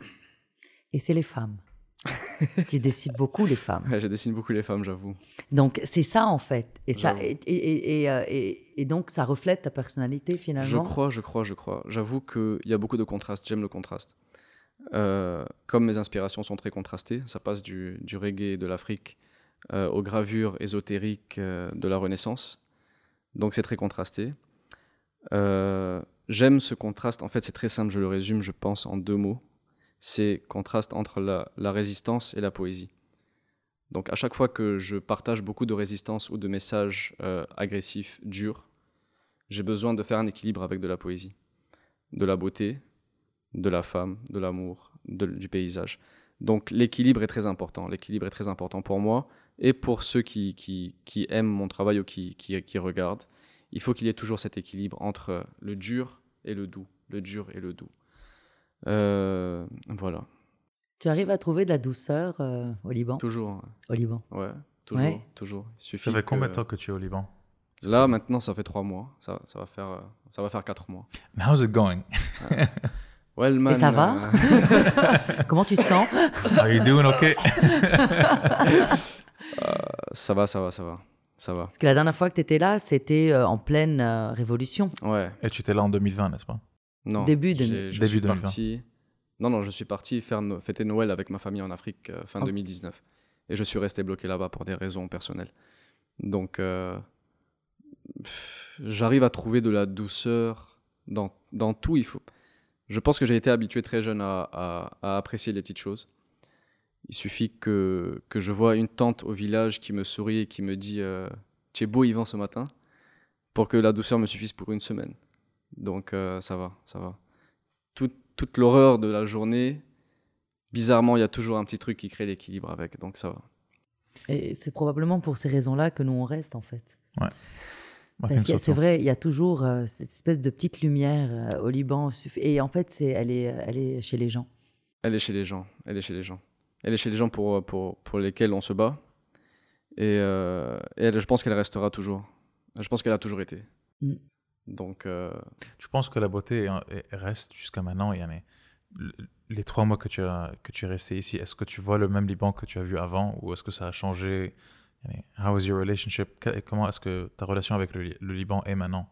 Et c'est les femmes. <laughs> tu dessines beaucoup les femmes. Ouais, je dessine beaucoup les femmes, j'avoue. Donc c'est ça en fait. Et, ça, J'avoue. et, et- et, euh, et- donc ça reflète ta personnalité Je finalement. crois, je crois, je crois. J'avoue qu'il y a beaucoup de contrastes. J'aime le contraste. Euh, comme mes inspirations sont très contrastées, ça passe du, du reggae de l'Afrique euh, aux gravures ésotériques euh, de la Renaissance. Donc c'est très contrasté. J'aime ce contraste. En fait, c'est très simple. Je le résume, je pense, en deux mots. C'est contraste entre la, résistance et la poésie. Donc à chaque fois que je partage beaucoup de résistance ou de messages euh, agressifs, durs, j'ai besoin de faire un équilibre avec de la poésie, de la beauté, de la femme, de l'amour, du paysage. Donc l'équilibre est très important. L'équilibre est très important pour moi et pour ceux qui, qui, aiment mon travail ou qui, qui regardent. Il faut qu'il y ait toujours cet équilibre entre le dur et le doux, le dur et le doux. Euh, voilà, Tu arrives à trouver de la douceur euh, au Liban? Toujours, Au Liban. ouais, toujours, Ouais. toujours. Il suffit Ça fait combien de temps que tu es au Liban? Là maintenant, ça fait trois mois. Ça, ça va faire, euh, ça va faire quatre mois. And how's it going? Well, man, ça va? euh, <laughs> Comment tu te sens? Are you doing okay? <laughs> Ça va, ça va, ça va. Ça va. Parce que la dernière fois que tu étais là, c'était en pleine euh, révolution. Ouais. Et tu étais là en 2020, n'est-ce pas? Non. Début de- Je Début suis 2020. parti. Non, non, je suis parti faire no- fêter Noël avec ma famille en Afrique euh, fin Ok. 2019. Et je suis resté bloqué là-bas pour des raisons personnelles. Donc, euh, j'arrive à trouver de la douceur dans, dans tout. Il faut. Je pense que j'ai été habitué très jeune à, à- à apprécier les petites choses. Il suffit que, que je vois une tante au village qui me sourit et qui me dit euh, Tu es beau, Yvan, ce matin pour que la douceur me suffise pour une semaine. Donc euh, ça va, ça va. Toute- toute l'horreur de la journée, bizarrement, il y a toujours un petit truc qui crée l'équilibre avec, donc ça va. Et c'est probablement pour ces raisons-là que nous, on reste, en fait. I Parce que so c'est too. vrai, il y a toujours euh, cette espèce de petite lumière euh, au Liban. Et en fait, c'est, elle, est, elle est chez les gens. Elle est chez les gens, elle est chez les gens. Elle est chez les gens pour, pour, pour lesquels on se bat. Et, euh, et elle- je pense qu'elle restera toujours. Je pense qu'elle a toujours été. Mm. Donc, euh... Tu penses que la beauté reste jusqu'à maintenant yani, Les trois mois que tu, as, que tu es resté ici, est-ce que tu vois le même Liban que tu as vu avant ou est-ce que ça a changé How is your relationship? Comment est-ce que ta relation avec le, Liban est maintenant?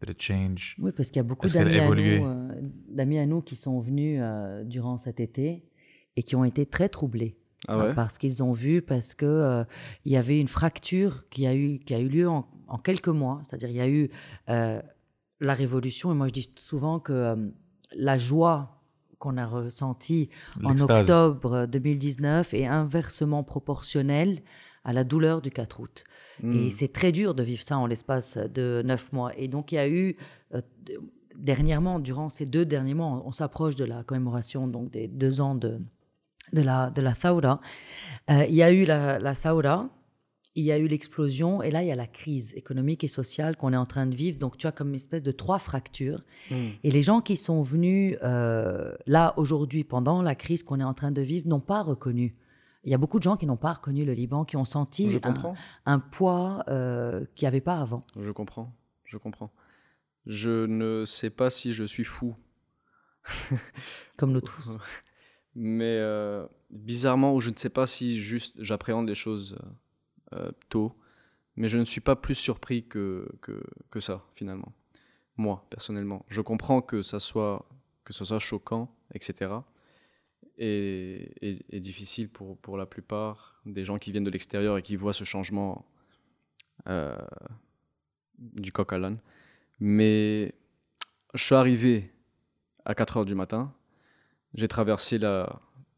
Did it change? Oui, parce qu'il y a beaucoup d'amis à, nous, euh, à nous qui sont venus euh, durant cet été et qui ont été très troublés. Ah ouais? Parce qu'ils ont vu, parce qu'il euh, il y avait une fracture qui a eu, qui a eu lieu en, en quelques mois. C'est-à-dire, il y a eu euh, la révolution. Et moi, je dis souvent que euh, la joie qu'on a ressentie en octobre 2019 est inversement proportionnelle à la douleur du 4 août. Hmm. Et c'est très dur de vivre ça en l'espace de neuf mois. Et donc, il y a eu, euh, dernièrement, durant ces deux derniers mois, on s'approche de la commémoration donc, des deux ans de, de, la, de la Thawra. Euh, il y a eu la, la il y a eu l'explosion, et là, il y a la crise économique et sociale qu'on est en train de vivre. Donc, tu as comme une espèce de trois fractures. Hmm. Et les gens qui sont venus euh, là aujourd'hui, pendant la crise qu'on est en train de vivre, n'ont pas reconnu. Il y a beaucoup de gens qui n'ont pas reconnu le Liban, qui ont senti un poids euh, qu'il n'y avait pas avant. Je comprends, je comprends. Je ne sais pas si je suis fou, <laughs> Comme nous tous. <laughs> mais euh, bizarrement, ou je ne sais pas si juste j'appréhende les choses euh, tôt, mais je ne suis pas plus surpris que, que, ça, finalement. Moi, personnellement. Je comprends que ça soit, que ce soit choquant, etc. Et, difficile pour, pour la plupart des gens qui viennent de l'extérieur et qui voient ce changement euh, du coq à l'âne. Mais je suis arrivé à 4 heures du matin. J'ai traversé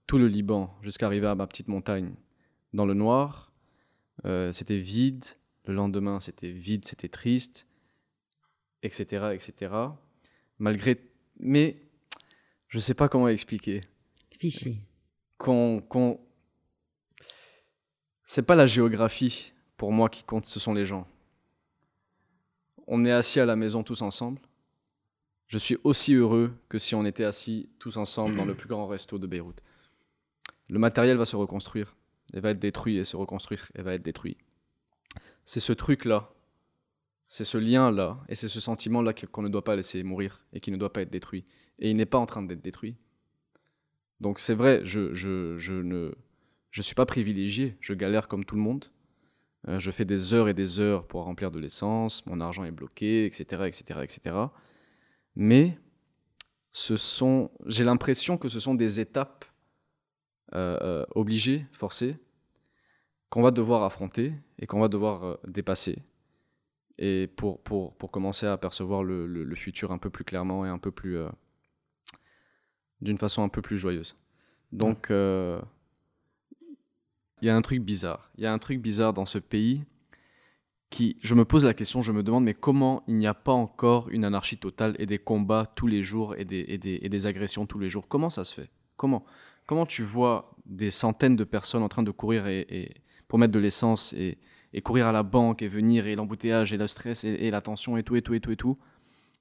tout le Liban jusqu'à arriver à ma petite montagne dans le noir. Euh, c'était vide. Le lendemain, c'était vide, c'était triste, etc., etc. Malgré, mais je sais pas comment expliquer. Fichi. Qu'on, qu'on... C'est pas la géographie pour moi qui compte, ce sont les gens. On est assis à la maison tous ensemble. Je suis aussi heureux que si on était assis tous ensemble dans le plus grand resto de Beyrouth. Le matériel va se reconstruire. Il va être détruit et se reconstruire et va être détruit. C'est ce truc-là, c'est ce lien-là et c'est ce sentiment-là qu'on ne doit pas laisser mourir et qui ne doit pas être détruit. Et il n'est pas en train d'être détruit. Donc c'est vrai, je, je, je ne je suis pas privilégié, je galère comme tout le monde. Euh, je fais des heures et des heures pour remplir de l'essence, mon argent est bloqué, etc., etc., etc. Mais ce sont, j'ai l'impression que ce sont des étapes euh, euh, obligées, forcées, qu'on va devoir affronter et qu'on va devoir euh, dépasser. Et pour, pour, pour commencer à apercevoir le, le- le futur un peu plus clairement et un peu plus, euh, d'une façon un peu plus joyeuse. Donc, euh, il y a un truc bizarre. Il y a un truc bizarre dans ce pays qui, je me pose la question, je me demande, mais comment il n'y a pas encore une anarchie totale et des combats tous les jours et des, et des, et des agressions tous les jours? Comment ça se fait? Comment? Comment tu vois des centaines de personnes en train de courir et, et- pour mettre de l'essence et, et courir à la banque et venir et l'embouteillage et le stress et, et la tension et tout et tout et tout et tout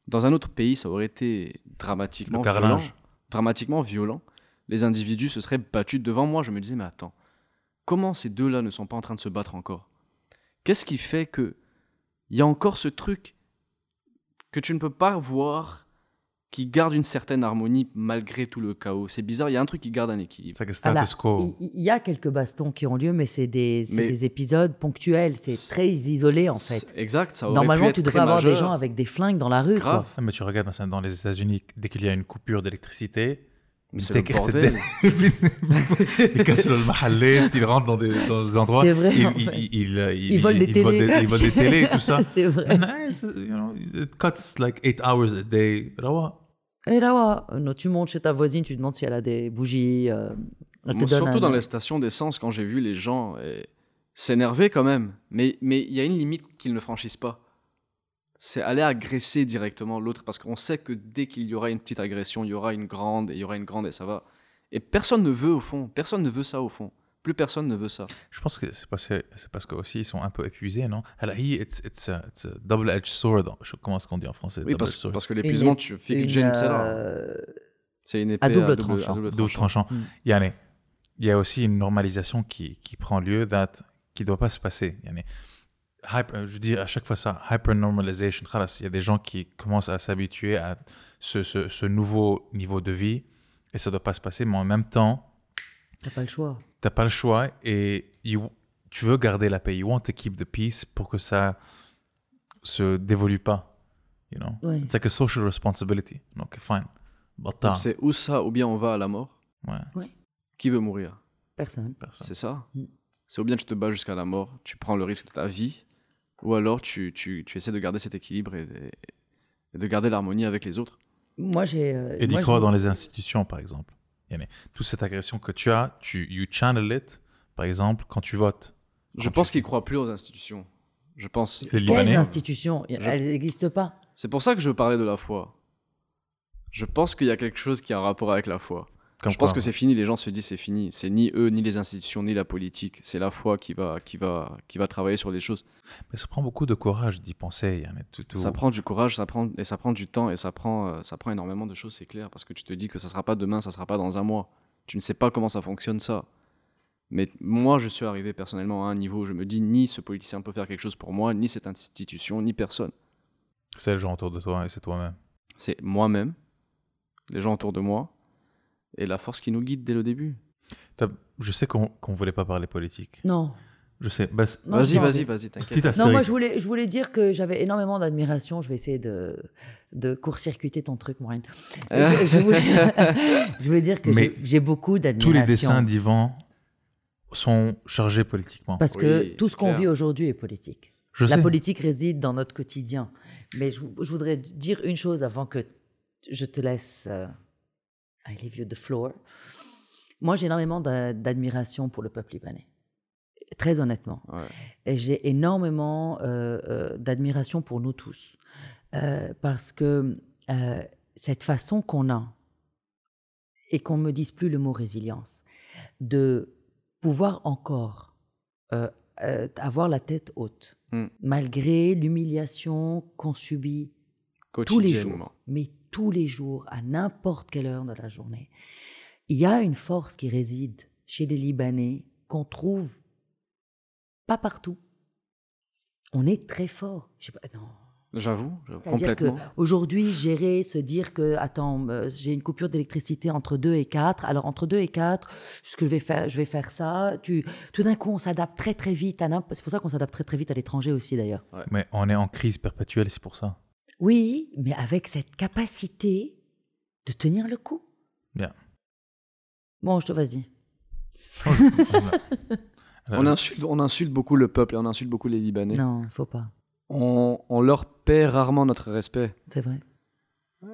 Dans un autre pays, ça aurait été dramatiquement violent. Dramatiquement violent. Les individus se seraient battus devant moi. Je me disais, mais attends, comment ces deux-là ne sont pas en train de se battre encore? Qu'est-ce qui fait que il y a encore ce truc que tu ne peux pas voir qui garde une certaine harmonie malgré tout le chaos. C'est bizarre, il y a un truc qui garde un équilibre. C'est ah status quo. Il y a quelques bastons qui ont lieu, mais c'est des, épisodes ponctuels, c'est très isolé en fait. Exact, ça Normalement, tu devrais avoir des gens avec des flingues dans la rue. Grave. Ah, mais tu regardes dans les États-Unis, dès qu'il y a une coupure d'électricité, mais c'est le bordel. <laughs> ils cassent le mahallet, ils rentrent dans des, dans des endroits. C'est vrai. Ils, ils, ils, ils, volent des télés. Volent des, ils volent des télés, tout ça. <laughs> c'est vrai. And I, you know, it cuts like eight hours a day. Rawa. Eh, et là, non, tu montes chez ta voisine, tu demandes si elle a des bougies. Euh, elle te donne surtout un... dans les stations d'essence, quand j'ai vu les gens eh, s'énerver quand même. Mais il mais y a une limite qu'ils ne franchissent pas c'est aller agresser directement l'autre parce qu'on sait que dès qu'il y aura une petite agression, il y aura une grande et il y aura une grande et ça va. Et personne ne veut au fond, personne ne veut ça au fond. Plus personne ne veut ça. Je pense que c'est parce, parce que aussi ils sont un peu épuisés, non? Alors, it's, it's, it's a double-edged sword. Comment est-ce qu'on dit en français? Oui, parce, parce, que l'épuisement, tu fais que James est là. Euh, c'est une épée à double, tranchant. Double, tranchant. Il, y a, il y a aussi une normalisation qui, qui prend lieu qui ne doit pas se passer. Il y a, hyper, euh, je dis à chaque fois ça, hyper-normalization, il y a des gens qui commencent à s'habituer à ce, ce, nouveau niveau de vie et ça ne doit pas se passer, mais en même temps... T'as pas le choix. T'as pas le choix et tu veux garder la paix, you want to keep the peace pour que ça ne se dévolue pas. You know? Ouais. It's like a social responsibility. Donc, fine. Uh, c'est ou ça ou bien on va à la mort? Ouais. Qui veut mourir? Personne. Personne. C'est ça? Mm. C'est ou bien tu te bats jusqu'à la mort, tu prends le risque de ta vie, ou alors tu, tu, tu essaies de garder cet équilibre et, et de garder l'harmonie avec les autres. Moi, j'ai. euh, Et d'y moi, croire je- dans les institutions, par exemple. Yani, toute cette agression que tu as, tu you channel it, par exemple, quand tu votes. Je Quand pense tu- qu'ils croient plus aux institutions. Je pense. Les Quelles Libanais, institutions? Elles n'existent pas. C'est pour ça que je parlais de la foi. Je pense qu'il y a quelque chose qui a un rapport avec la foi. Comme je pense que c'est fini, les gens se disent c'est fini. C'est ni eux, ni les institutions, ni la politique. C'est la foi qui va, qui, va, qui va travailler sur les choses. Mais ça prend beaucoup de courage d'y penser. yani, tout- tout- Ça prend du courage, ça prend, et ça prend du temps, et ça prend, euh, ça prend énormément de choses, c'est clair, parce que tu te dis que ça sera pas demain, ça sera pas dans un mois. Tu ne sais pas comment ça fonctionne ça. Mais moi, je suis arrivé personnellement à un niveau où je me dis ni ce politicien peut faire quelque chose pour moi, ni cette institution, ni personne. C'est les gens autour de toi et c'est toi-même. C'est moi-même, les gens autour de moi, et la force qui nous guide dès le début. Je sais qu'on qu'on voulait pas parler politique. Non. Je sais. Bah, Vas-y, vas-y, vas-y, t'inquiète. Petite Non, moi, je voulais, je voulais dire que j'avais énormément d'admiration. Je vais essayer de, de court-circuiter ton truc, Maureen. je, <laughs> je voulais, <laughs> je voulais dire que j'ai- beaucoup Tous d'admiration. les dessins d'Ivan sont chargés politiquement. Parce que tout ce qu'on vit aujourd'hui est politique. Je La sais. politique réside dans notre quotidien. Mais je, je voudrais dire une chose avant que je te laisse. euh, I leave you the floor. Moi, j'ai énormément d'a- d'admiration pour le peuple libanais. Très honnêtement. Ouais. J'ai énormément euh, euh, d'admiration pour nous tous. Euh, parce que cette façon qu'on a, et qu'on ne me dise plus le mot résilience, de pouvoir encore avoir la tête haute, Mm. malgré l'humiliation qu'on subit tous les jours, mais tous les jours, à n'importe quelle heure de la journée. Il y a une force qui réside chez les Libanais qu'on trouve pas partout. On est très fort. Je sais pas, non. J'avoue, complètement. qu'aujourd'hui, gérer, se dire que, attends, euh, j'ai une coupure d'électricité entre 2 et 4, alors entre 2 et 4, ce que je vais faire, je vais faire ça. Tu, tout d'un coup, on s'adapte très très vite à n'importe- C'est pour ça qu'on s'adapte très très vite à l'étranger aussi d'ailleurs. Mais on est en crise perpétuelle, c'est pour ça. Oui, mais avec cette capacité de tenir le coup. Bien. Bon, je te vas-y. <laughs> On insulte, on insulte beaucoup le peuple et on insulte beaucoup les Libanais. Non, il faut pas. On, on leur paie rarement notre respect. C'est vrai.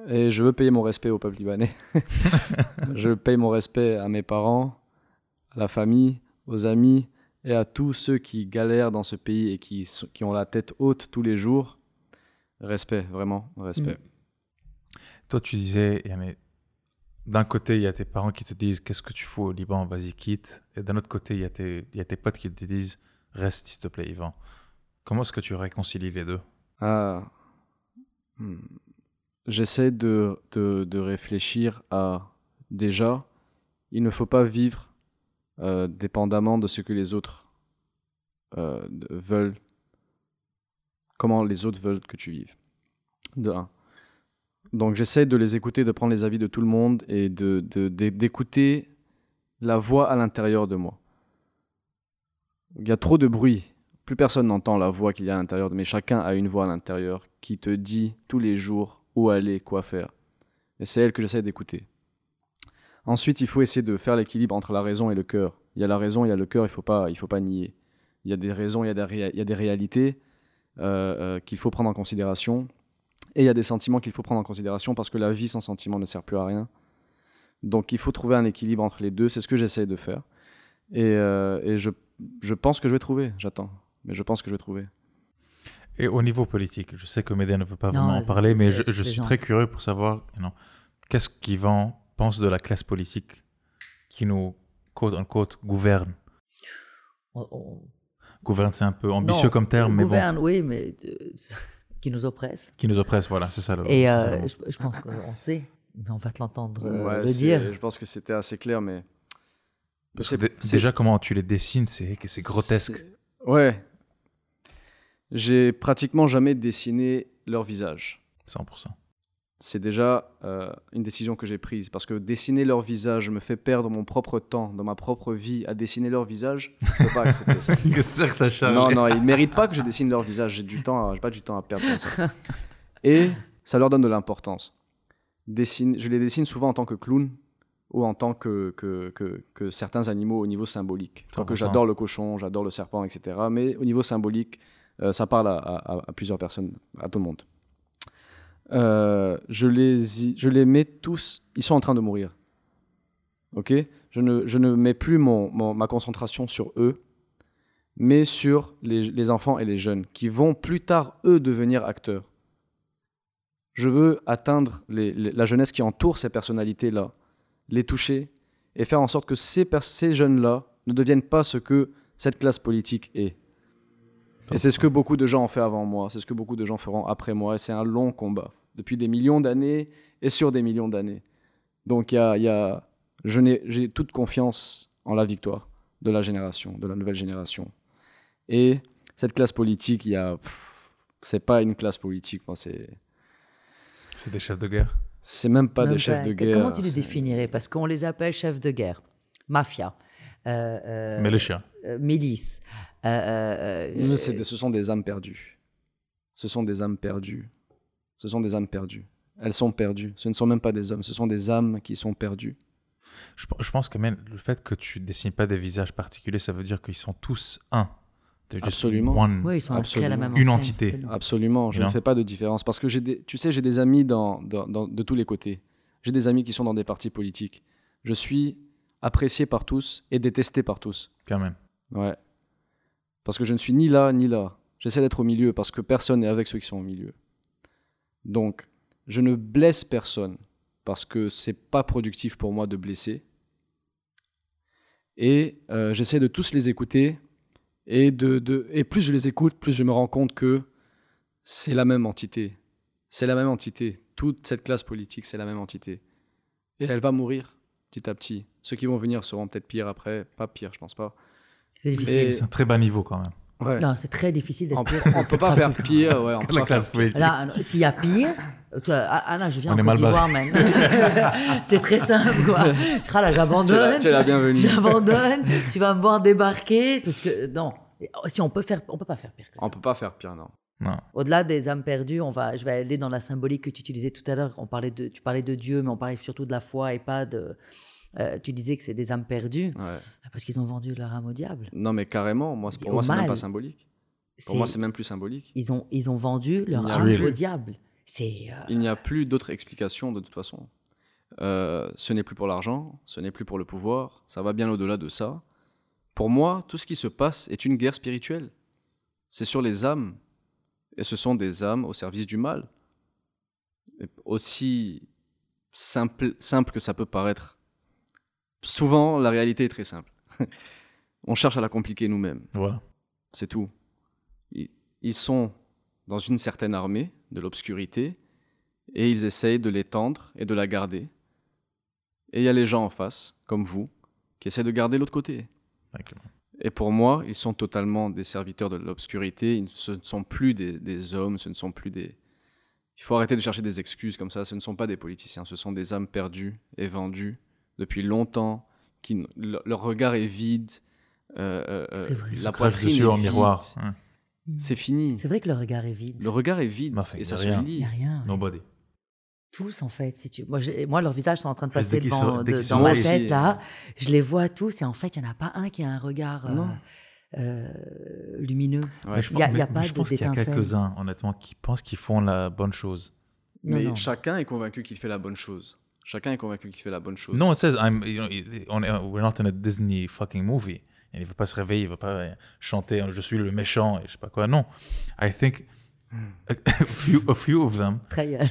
Et je veux payer mon respect au peuple libanais. <laughs> je paye mon respect à mes parents, à la famille, aux amis et à tous ceux qui galèrent dans ce pays et qui ont la tête haute tous les jours. Respect, vraiment, respect. Toi, tu disais, d'un côté, il y a tes parents qui te disent Qu'est-ce que tu fous au Liban Vas-y, quitte. Et d'un autre côté, il y, a tes- il y a tes potes qui te disent Reste, s'il te plaît, Yvan. Comment est-ce que tu réconcilies les deux? Ah. Hmm. J'essaie de, de, de réfléchir à déjà, il ne faut pas vivre euh, dépendamment de ce que les autres euh, veulent, comment les autres veulent que tu vives. De. Donc j'essaie de les écouter, de prendre les avis de tout le monde et d'écouter la voix à l'intérieur de moi. Il y a trop de bruit. Plus personne n'entend la voix qu'il y a à l'intérieur, mais chacun a une voix à l'intérieur qui te dit tous les jours où aller, quoi faire. Et c'est elle que j'essaie d'écouter. Ensuite, il faut essayer de faire l'équilibre entre la raison et le cœur. Il y a la raison, il y a le cœur, il ne faut, pas- nier. Il y a des raisons, il y a des, réalités qu'il faut prendre en considération. Et il y a des sentiments qu'il faut prendre en considération parce que la vie sans sentiments ne sert plus à rien. Donc il faut trouver un équilibre entre les deux. C'est ce que j'essaie de faire. Et, euh, et je, je pense que je vais trouver. J'attends. Mais je pense que je vais trouver. Et au niveau politique, je sais que Médée ne veut pas Non, vraiment en parler, mais je, suis très curieux pour savoir qu'est-ce qu'Yvan pense de la classe politique qui nous, quote unquote, gouverne. On- on- Gouverne, c'est un peu ambitieux Non, comme terme, mais bon, gouverne, oui, mais euh, <laughs> qui nous oppresse. qui nous oppresse, voilà, c'est ça le. Et ça euh, je, je pense qu'on sait, mais on va te l'entendre euh, Ouais, le dire. Je pense que c'était assez clair, mais. Parce c'est- que déjà, comment tu les dessines, c'est c'est grotesque. c'est- Ouais. J'ai pratiquement jamais dessiné leur visage. 100%. C'est déjà euh, une décision que j'ai prise. Parce que dessiner leur visage me fait perdre mon propre temps dans ma propre vie à dessiner leur visage. Je peux pas accepter ça. <laughs> Non, non, ils méritent pas que je dessine leur visage. J'ai du temps, j'ai pas du temps à perdre comme ça. Et ça leur donne de l'importance. Dessine, je les dessine souvent en tant que clown ou en tant que, que, que, que certains animaux au niveau symbolique. 100%. j'adore le cochon, j'adore le serpent, etc. Mais au niveau symbolique, euh, ça parle à, à- à plusieurs personnes, à tout le monde. Euh, je, les je les mets tous, ils sont en train de mourir. Ok? Je ne, je ne mets plus mon, ma concentration sur eux, mais sur les, enfants et les jeunes qui vont plus tard, eux, devenir acteurs. Je veux atteindre la jeunesse qui entoure ces personnalités-là, les toucher et faire en sorte que ces, ces jeunes-là ne deviennent pas ce que cette classe politique est. Et c'est ce que beaucoup de gens ont fait avant moi, c'est ce que beaucoup de gens feront après moi, et c'est un long combat, depuis des millions d'années et sur des millions d'années. Donc il y a, y a- je n'ai- j'ai toute confiance en la victoire de la génération, de la nouvelle génération. Et cette classe politique, il y a, c'est pas une classe politique, c'est, C'est des chefs de guerre? c'est même pas Même des chefs pas. de guerre. Comment tu les définirais? Parce qu'on les appelle chefs de guerre, mafia, euh, euh, Mais euh, milice. Euh, euh, euh, des- ce sont des âmes perdues. Ce sont des âmes perdues. Ce sont des âmes perdues. Elles sont perdues. Ce ne sont même pas des hommes, ce sont des âmes qui sont perdues. Je, pe- je pense que même le fait que tu dessines pas des visages particuliers, ça veut dire qu'ils sont tous un. Absolument. one. oui, ils sont inscrits à la même Une entité. Absolument, je ne fais pas de différence. Parce que j'ai des, tu sais, j'ai des amis dans, dans- dans- de tous les côtés. J'ai des amis qui sont dans des partis politiques. Je suis apprécié par tous et détesté par tous. Quand même. Ouais. Parce que je ne suis ni là ni là. J'essaie d'être au milieu parce que personne n'est avec ceux qui sont au milieu. Donc, je ne blesse personne parce que c'est pas productif pour moi de blesser. Et euh, j'essaie de tous les écouter. Et, de, et plus je les écoute, plus je me rends compte que c'est la même entité. C'est la même entité. Toute cette classe politique, c'est la même entité. Et elle va mourir petit à petit. Ceux qui vont venir seront peut-être pires après. Pas pires, je pense pas. C'est difficile. Et- C'est un très bas niveau quand même. Ouais. Non, c'est très difficile d'être On pire. <laughs> on peut pas faire pire, ouais, on peut La pas faire classe pire. politique. Là, s'il y a pire, toi, Anna, je viens On en Côte d'Ivoire, man. <laughs> c'est très simple, quoi. Ah là, j'abandonne. tu es la bienvenue. J'abandonne. tu vas me voir débarquer. Parce que, non. Si on peut faire, on peut pas faire pire que ça. On peut pas faire pire, non. Non. Au-delà des âmes perdues, on va, je vais aller dans la symbolique que tu utilisais tout à l'heure. On parlait de, tu parlais de Dieu, mais on parlait surtout de la foi et pas de. Euh, tu disais que c'est des âmes perdues Ouais. parce qu'ils ont vendu leur âme au diable. Non, mais carrément, moi, pour moi, c'est même pas symbolique. Pour moi, c'est même plus symbolique. ils ont, ils ont vendu leur âme au diable. C'est. euh, Il n'y a plus d'autre explication de toute façon. Euh, ce n'est plus pour l'argent, ce n'est plus pour le pouvoir, ça va bien au-delà de ça. Pour moi, tout ce qui se passe est une guerre spirituelle. C'est sur les âmes. Et ce sont des âmes au service du mal. Et aussi simple, simple que ça peut paraître. Souvent, la réalité est très simple. <laughs> On cherche à la compliquer nous-mêmes. Voilà. C'est tout. Ils, sont dans une certaine armée de l'obscurité et ils essayent de l'étendre et de la garder. Et il y a les gens en face, comme vous, qui essaient de garder l'autre côté. Exactement. Et pour moi, ils sont totalement des serviteurs de l'obscurité. Ils- Ce ne sont plus des, des hommes, ce ne sont plus des... Il faut arrêter de chercher des excuses comme ça. Ce ne sont pas des politiciens, ce sont des âmes perdues et vendues depuis longtemps. Qui, n- le- leur regard est vide. euh, euh, C'est vrai. La poitrine dessus est en vide. miroir. Hein. C'est fini. C'est vrai que le regard est vide. Le regard est vide Bah, c'est- et ça a se rien. Il lit. n'y a rien. ouais. Nobody. Tous, en fait. Si tu... moi, moi, leurs visages sont en train de passer devant, dès de- ma tête, aussi, là. Je les vois tous. Et en fait, il n'y en a pas un qui a un regard euh, Non. euh, lumineux. Ouais. Je Il y a- pense- il y a mais- pas mais je de- pense qu'il y a quelques-uns, honnêtement, qui pensent qu'ils font la bonne chose. Non, Mais non. chacun est convaincu qu'il fait la bonne chose. Chacun est convaincu qu'il fait la bonne chose. No one says we're not in a Disney fucking movie. Il ne va pas se réveiller, il ne va pas chanter je suis le méchant et je sais pas quoi. Non. I think a, a few, a few of them Très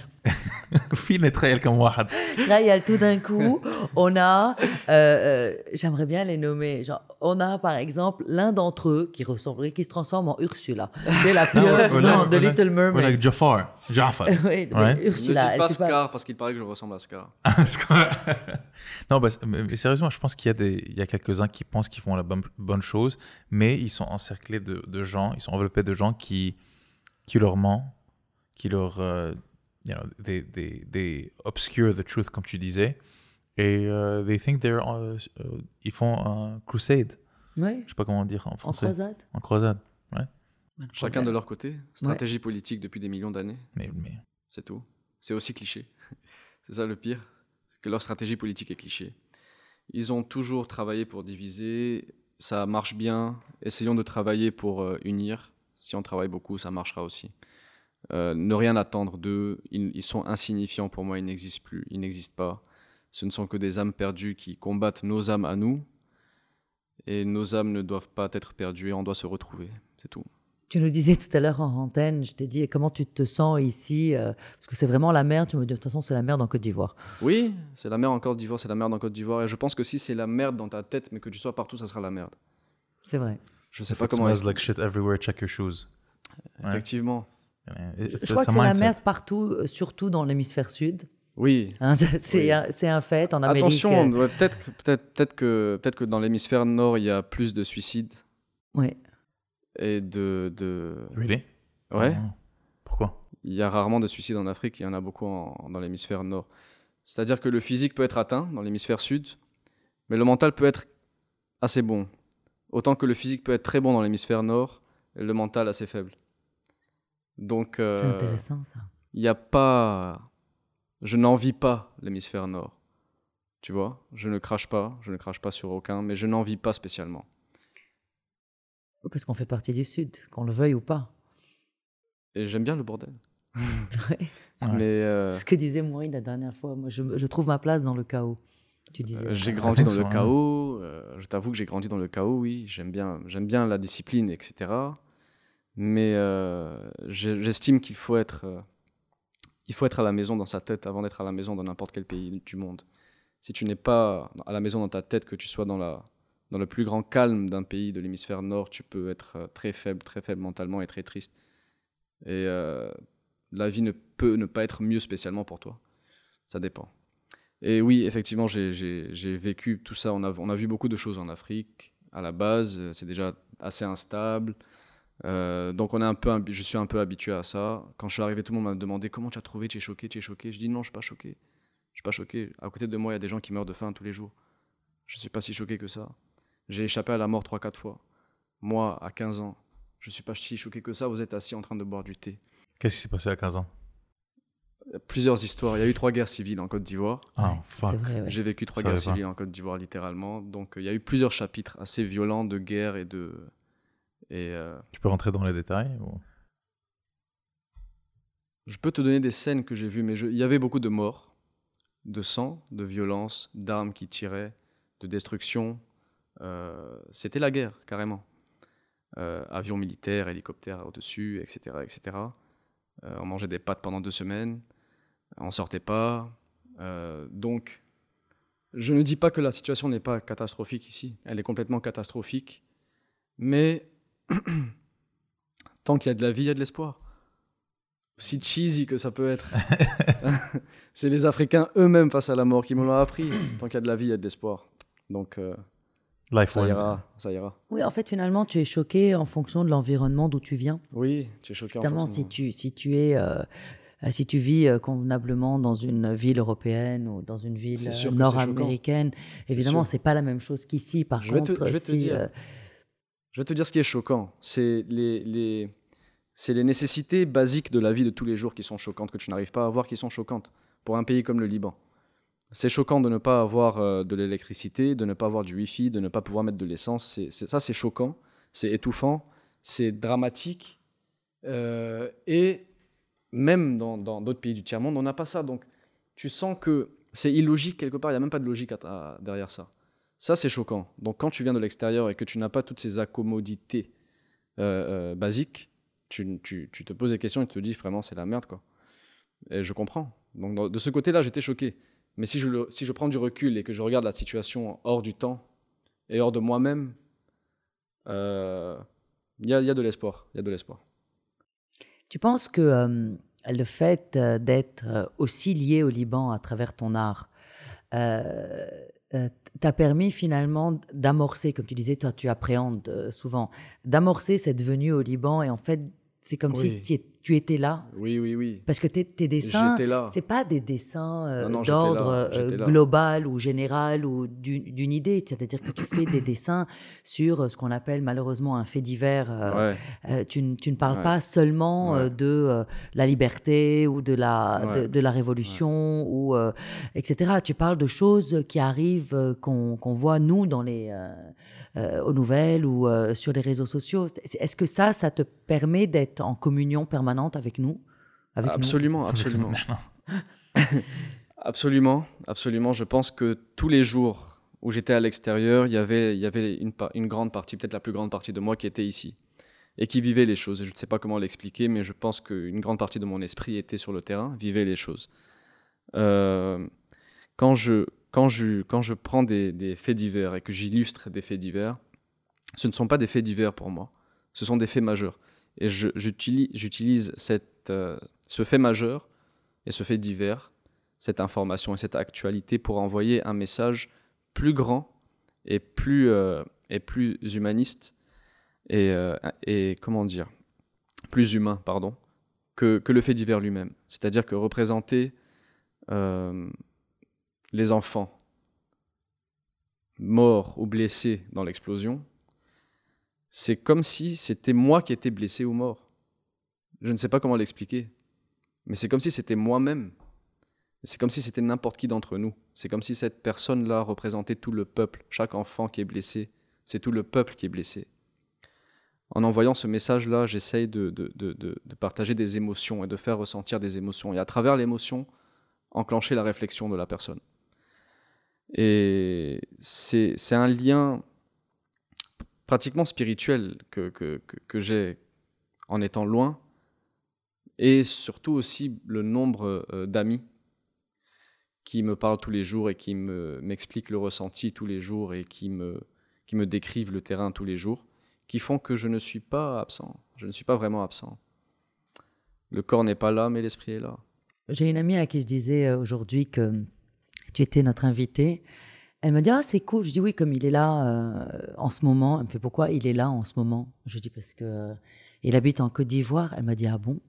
في نتخيل كم واحد Là, il y a tout d'un coup, on a, euh, euh, j'aimerais bien les nommer, genre, on a par exemple l'un d'entre eux qui ressemblerait, qui se transforme en Ursula. C'est la <laughs> pieuvre voilà, non, de voilà. Little Or Mermaid. like Jafar Jafar oui, <laughs> mais Ouais. Ne Ursula. dites elle pas sait pas- Scar parce qu'il paraît que je ressemble à Scar. <laughs> non, bah, mais, mais sérieusement, je pense qu'il y a, des, il y a quelques-uns qui pensent qu'ils font la bonne, bonne chose, mais ils sont encerclés de, de gens, ils sont enveloppés de gens qui, qui leur mentent, qui leur, euh, you know, they, they, they obscure the truth, comme tu disais, et euh, they think they're, euh, euh, ils font un crusade. Oui, Je sais pas comment dire en en français. croisade. En croisade. Chacun de leur côté, stratégie politique depuis des millions d'années, Mais, mais c'est tout. C'est aussi cliché. <laughs> c'est ça le pire, c'est que leur stratégie politique est cliché. Ils ont toujours travaillé pour diviser, ça marche bien. Essayons de travailler pour euh, unir. Si on travaille beaucoup, ça marchera aussi. Euh, ne rien attendre d'eux, ils, ils sont insignifiants pour moi, ils n'existent plus, ils n'existent pas. Ce ne sont que des âmes perdues qui combattent nos âmes à nous. Et nos âmes ne doivent pas être perdues et on doit se retrouver. C'est tout. Tu nous disais tout à l'heure en antenne, je t'ai dit comment tu te sens ici, euh, parce que c'est vraiment la merde. Tu me dis de toute façon c'est la merde en Côte d'Ivoire. Oui, c'est la merde en Côte d'Ivoire, c'est la merde en Côte d'Ivoire. Et je pense que si c'est la merde dans ta tête, mais que tu sois partout, ça sera la merde. C'est vrai. Je sais if pas it comment. smells like shit everywhere, check your shoes. Effectivement. Je crois que c'est la merde partout, euh, surtout dans l'hémisphère sud. Oui. Hein, c'est Oui. un, c'est un fait en Amérique. Attention, euh, ouais, peut-être que, peut peut que, peut que dans l'hémisphère nord, il y a plus de suicides ouais. et de. de... Really? Ouais. Oh. Pourquoi? Il y a rarement de suicides en Afrique, il y en a beaucoup en- dans l'hémisphère nord. C'est-à-dire que le physique peut être atteint dans l'hémisphère sud, mais le mental peut être assez bon. Autant que le physique peut être très bon dans l'hémisphère nord, le mental assez faible. Donc, euh, C'est intéressant ça. il n'y a pas. Je n'envie pas l'hémisphère nord. Tu vois Je ne crache pas, je ne crache pas sur aucun, mais je n'envie pas spécialement. Parce qu'on fait partie du sud, qu'on le veuille ou pas. Et j'aime bien le bordel. <laughs> Ouais. Mais euh, C'est ce que disait Maureen la dernière fois. Moi, je, je trouve ma place dans le chaos. Tu disais. Euh, j'ai grandi dans le chaos. euh, je t'avoue que j'ai grandi dans le chaos, oui. J'aime bien, j'aime bien la discipline, etc. Mais euh, j'estime qu'il faut être, euh, il faut être à la maison dans sa tête avant d'être à la maison dans n'importe quel pays du monde. Si tu n'es pas à la maison dans ta tête, que tu sois dans la, dans le plus grand calme d'un pays de l'hémisphère nord, tu peux être euh, très faible, très faible mentalement et très triste. Et euh, la vie ne peut ne pas être mieux spécialement pour toi. Ça dépend. Et oui, effectivement, j'ai- vécu tout ça. On a, vu beaucoup de choses en Afrique. À la base, euh, c'est déjà assez instable. Euh, donc, on est un peu, je suis un peu habitué à ça. Quand je suis arrivé, tout le monde m'a demandé comment tu as trouvé, tu es choqué, tu es choqué. Je dis non, je suis pas choqué. Je suis pas choqué. À côté de moi, il y a des gens qui meurent de faim tous les jours. Je suis pas si choqué que ça. J'ai échappé à la mort 3-4 fois. Moi, à 15 ans, je suis pas si choqué que ça. Vous êtes assis en train de boire du thé. Qu'est-ce qui s'est passé à 15 ans? Plusieurs histoires. Il y a eu trois guerres civiles en Côte d'Ivoire. Oh, fuck. Vrai, ouais. J'ai vécu trois guerres civiles en Côte d'Ivoire, littéralement. Donc, euh, il y a eu plusieurs chapitres assez violents de guerre et de. Et euh, Tu peux rentrer dans les détails? ou- je peux te donner des scènes que j'ai vues, mais je- il y avait beaucoup de morts, de sang, de violence, d'armes qui tiraient, de destruction. Euh, C'était la guerre, carrément. Euh, avions militaires, hélicoptères au-dessus, etc. etc. Euh, on mangeait des pâtes pendant deux semaines. On sortait pas. Euh, donc, je ne dis pas que la situation n'est pas catastrophique ici. Elle est complètement catastrophique. Mais <clears throat> tant qu'il y a de la vie, il y a de l'espoir. Aussi cheesy que ça peut être. <laughs> C'est les Africains eux-mêmes face à la mort qui me l'ont appris. <clears throat> Tant qu'il y a de la vie, il y a de l'espoir. Donc, euh, Life ça wins. ira. Ça ira. Oui, en fait, finalement, tu es choqué en fonction de l'environnement d'où tu viens. Oui, tu es choqué en Évidemment, fonction si tu, si tu es. euh, si tu vis euh, convenablement dans une ville européenne ou dans une ville euh, nord-américaine, évidemment, c'est pas la même chose qu'ici. Par Je te- contre, je vais te dire. euh, Je vais te dire ce qui est choquant. C'est les, les, c'est les nécessités basiques de la vie de tous les jours qui sont choquantes, que tu n'arrives pas à voir, qui sont choquantes. Pour un pays comme le Liban. C'est choquant de ne pas avoir euh, de l'électricité, de ne pas avoir du Wi-Fi, de ne pas pouvoir mettre de l'essence. Ça, c'est choquant, c'est étouffant, c'est dramatique. Euh, et même dans, d'autres pays du tiers-monde, on n'a pas ça. Donc, tu sens que c'est illogique quelque part. Il n'y a même pas de logique derrière ça. Ça, c'est choquant. Donc, quand tu viens de l'extérieur et que tu n'as pas toutes ces accommodités euh, euh, basiques, tu, te poses des questions et tu te dis vraiment, c'est la merde, quoi. Et je comprends. Donc, de ce côté-là, j'étais choqué. Mais si je, prends du recul et que je regarde la situation hors du temps et hors de moi-même, euh, il y, a, de l'espoir. Il y a de l'espoir. tu penses que le fait euh, d'être euh, aussi lié au Liban à travers ton art euh, t'a permis finalement d'amorcer, comme tu disais, toi tu appréhendes souvent, d'amorcer cette venue au Liban et en fait c'est comme Oui. si es- tu étais là. Oui, oui, oui. Parce que tes, tes dessins, c'est pas des dessins euh, d'ordre euh, global ou général ou d'une idée. C'est-à-dire que tu <coughs> fais des dessins sur euh, ce qu'on appelle malheureusement un fait divers. euh, Ouais. tu, ne- tu ne parles Ouais. pas seulement Ouais. de la liberté ou de la, de, la révolution, ou, etc. Tu parles de choses qui arrivent, qu'on qu'on voit nous dans les, aux nouvelles ou sur les réseaux sociaux. Est-ce que ça, ça te permet d'être en communion permanente avec nous avec nous Absolument, absolument. <laughs> Absolument, absolument. Je pense que tous les jours où j'étais à l'extérieur, il y avait, il y avait une, grande partie, peut-être la plus grande partie de moi qui était ici et qui vivait les choses. Et je ne sais pas comment l'expliquer, mais je pense qu'une grande partie de mon esprit était sur le terrain, vivait les choses. Euh, quand, je, quand, je, quand je prends des, des faits divers et que j'illustre des faits divers, ce ne sont pas des faits divers pour moi, ce sont des faits majeurs. Et j'utilise euh, ce fait majeur et ce fait divers, cette information et cette actualité pour envoyer un message plus grand et plus, euh, et plus humaniste et, euh, et comment dire, plus humain, pardon, que, que le fait divers lui-même. C'est-à-dire que représenter les enfants morts ou blessés dans l'explosion, c'est comme si c'était moi qui étais blessé ou mort. Je ne sais pas comment l'expliquer, mais c'est comme si c'était moi-même. C'est comme si c'était n'importe qui d'entre nous. C'est comme si cette personne-là représentait tout le peuple. Chaque enfant qui est blessé, c'est tout le peuple qui est blessé. En envoyant ce message-là, j'essaye de, de- de- de- partager des émotions et de faire ressentir des émotions. Et à travers l'émotion, enclencher la réflexion de la personne. Et c'est un lien pratiquement spirituel que, que, que- j'ai en étant loin, et surtout aussi le nombre euh, d'amis qui me parlent tous les jours et qui me- m'expliquent le ressenti tous les jours et qui me, qui me décrivent le terrain tous les jours, qui font que je ne suis pas absent, je ne suis pas vraiment absent. Le corps n'est pas là, mais l'esprit est là. J'ai une amie à qui je disais euh, aujourd'hui que tu étais notre invité. Elle me dit Ah, c'est cool. Je dis Oui, comme il est là euh, en ce moment. Elle me fait Pourquoi il est là en ce moment? Je dis Parce que euh, il habite en Côte d'Ivoire. Elle m'a dit Ah bon?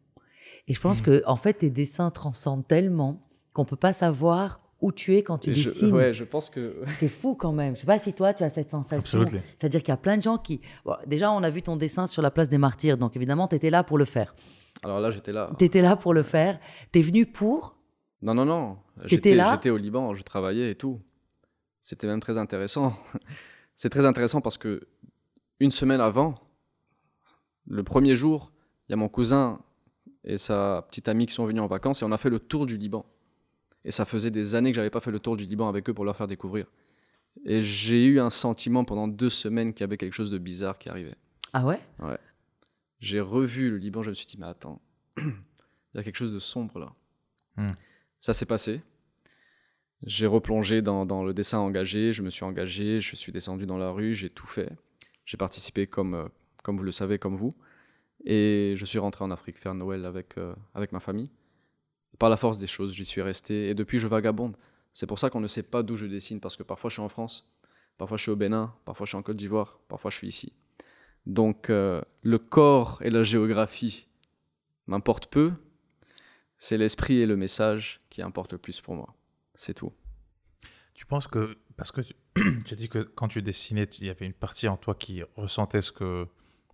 Et je pense que, en fait, tes dessins transcendent tellement qu'on peut pas savoir où tu es quand tu Et je, dessines. ouais, je pense que <laughs> C'est fou quand même. Je sais pas si toi, tu as cette sensation. C'est-à-dire qu'il y a plein de gens qui. Bon, déjà, on a vu ton dessin sur la place des martyrs. Donc, évidemment, tu étais là pour le faire. Alors là, j'étais là. Tu étais là pour le faire. Tu es venu pour. Non, non, non. J'étais là J'étais au Liban, je travaillais et tout. C'était même très intéressant. <laughs> C'est très intéressant parce que une semaine avant, le premier jour, il y a mon cousin et sa petite amie qui sont venus en vacances et on a fait le tour du Liban. Et ça faisait des années que j'avais pas fait le tour du Liban avec eux pour leur faire découvrir. Et j'ai eu un sentiment pendant deux semaines qu'il y avait quelque chose de bizarre qui arrivait. Ah ouais? J'ai revu le Liban, je me suis dit, mais attends, <clears throat> il y a quelque chose de sombre là. Hmm. Ça s'est passé. J'ai replongé dans, le dessin engagé, je me suis engagé, je suis descendu dans la rue, j'ai tout fait. J'ai participé comme, euh, vous le savez, comme vous. Et je suis rentré en Afrique faire Noël avec, euh, avec ma famille. Par la force des choses, j'y suis resté. Et depuis, je vagabonde. C'est pour ça qu'on ne sait pas d'où je dessine, parce que parfois je suis en France, parfois je suis au Bénin, parfois je suis en Côte d'Ivoire, parfois je suis ici. Donc euh, le corps et la géographie m'importent peu, c'est l'esprit et le message qui importent le plus pour moi. C'est tout. Tu penses que, parce que tu, <clears throat> tu as dit que quand tu dessinais, il y avait une partie en toi qui ressentait ce que.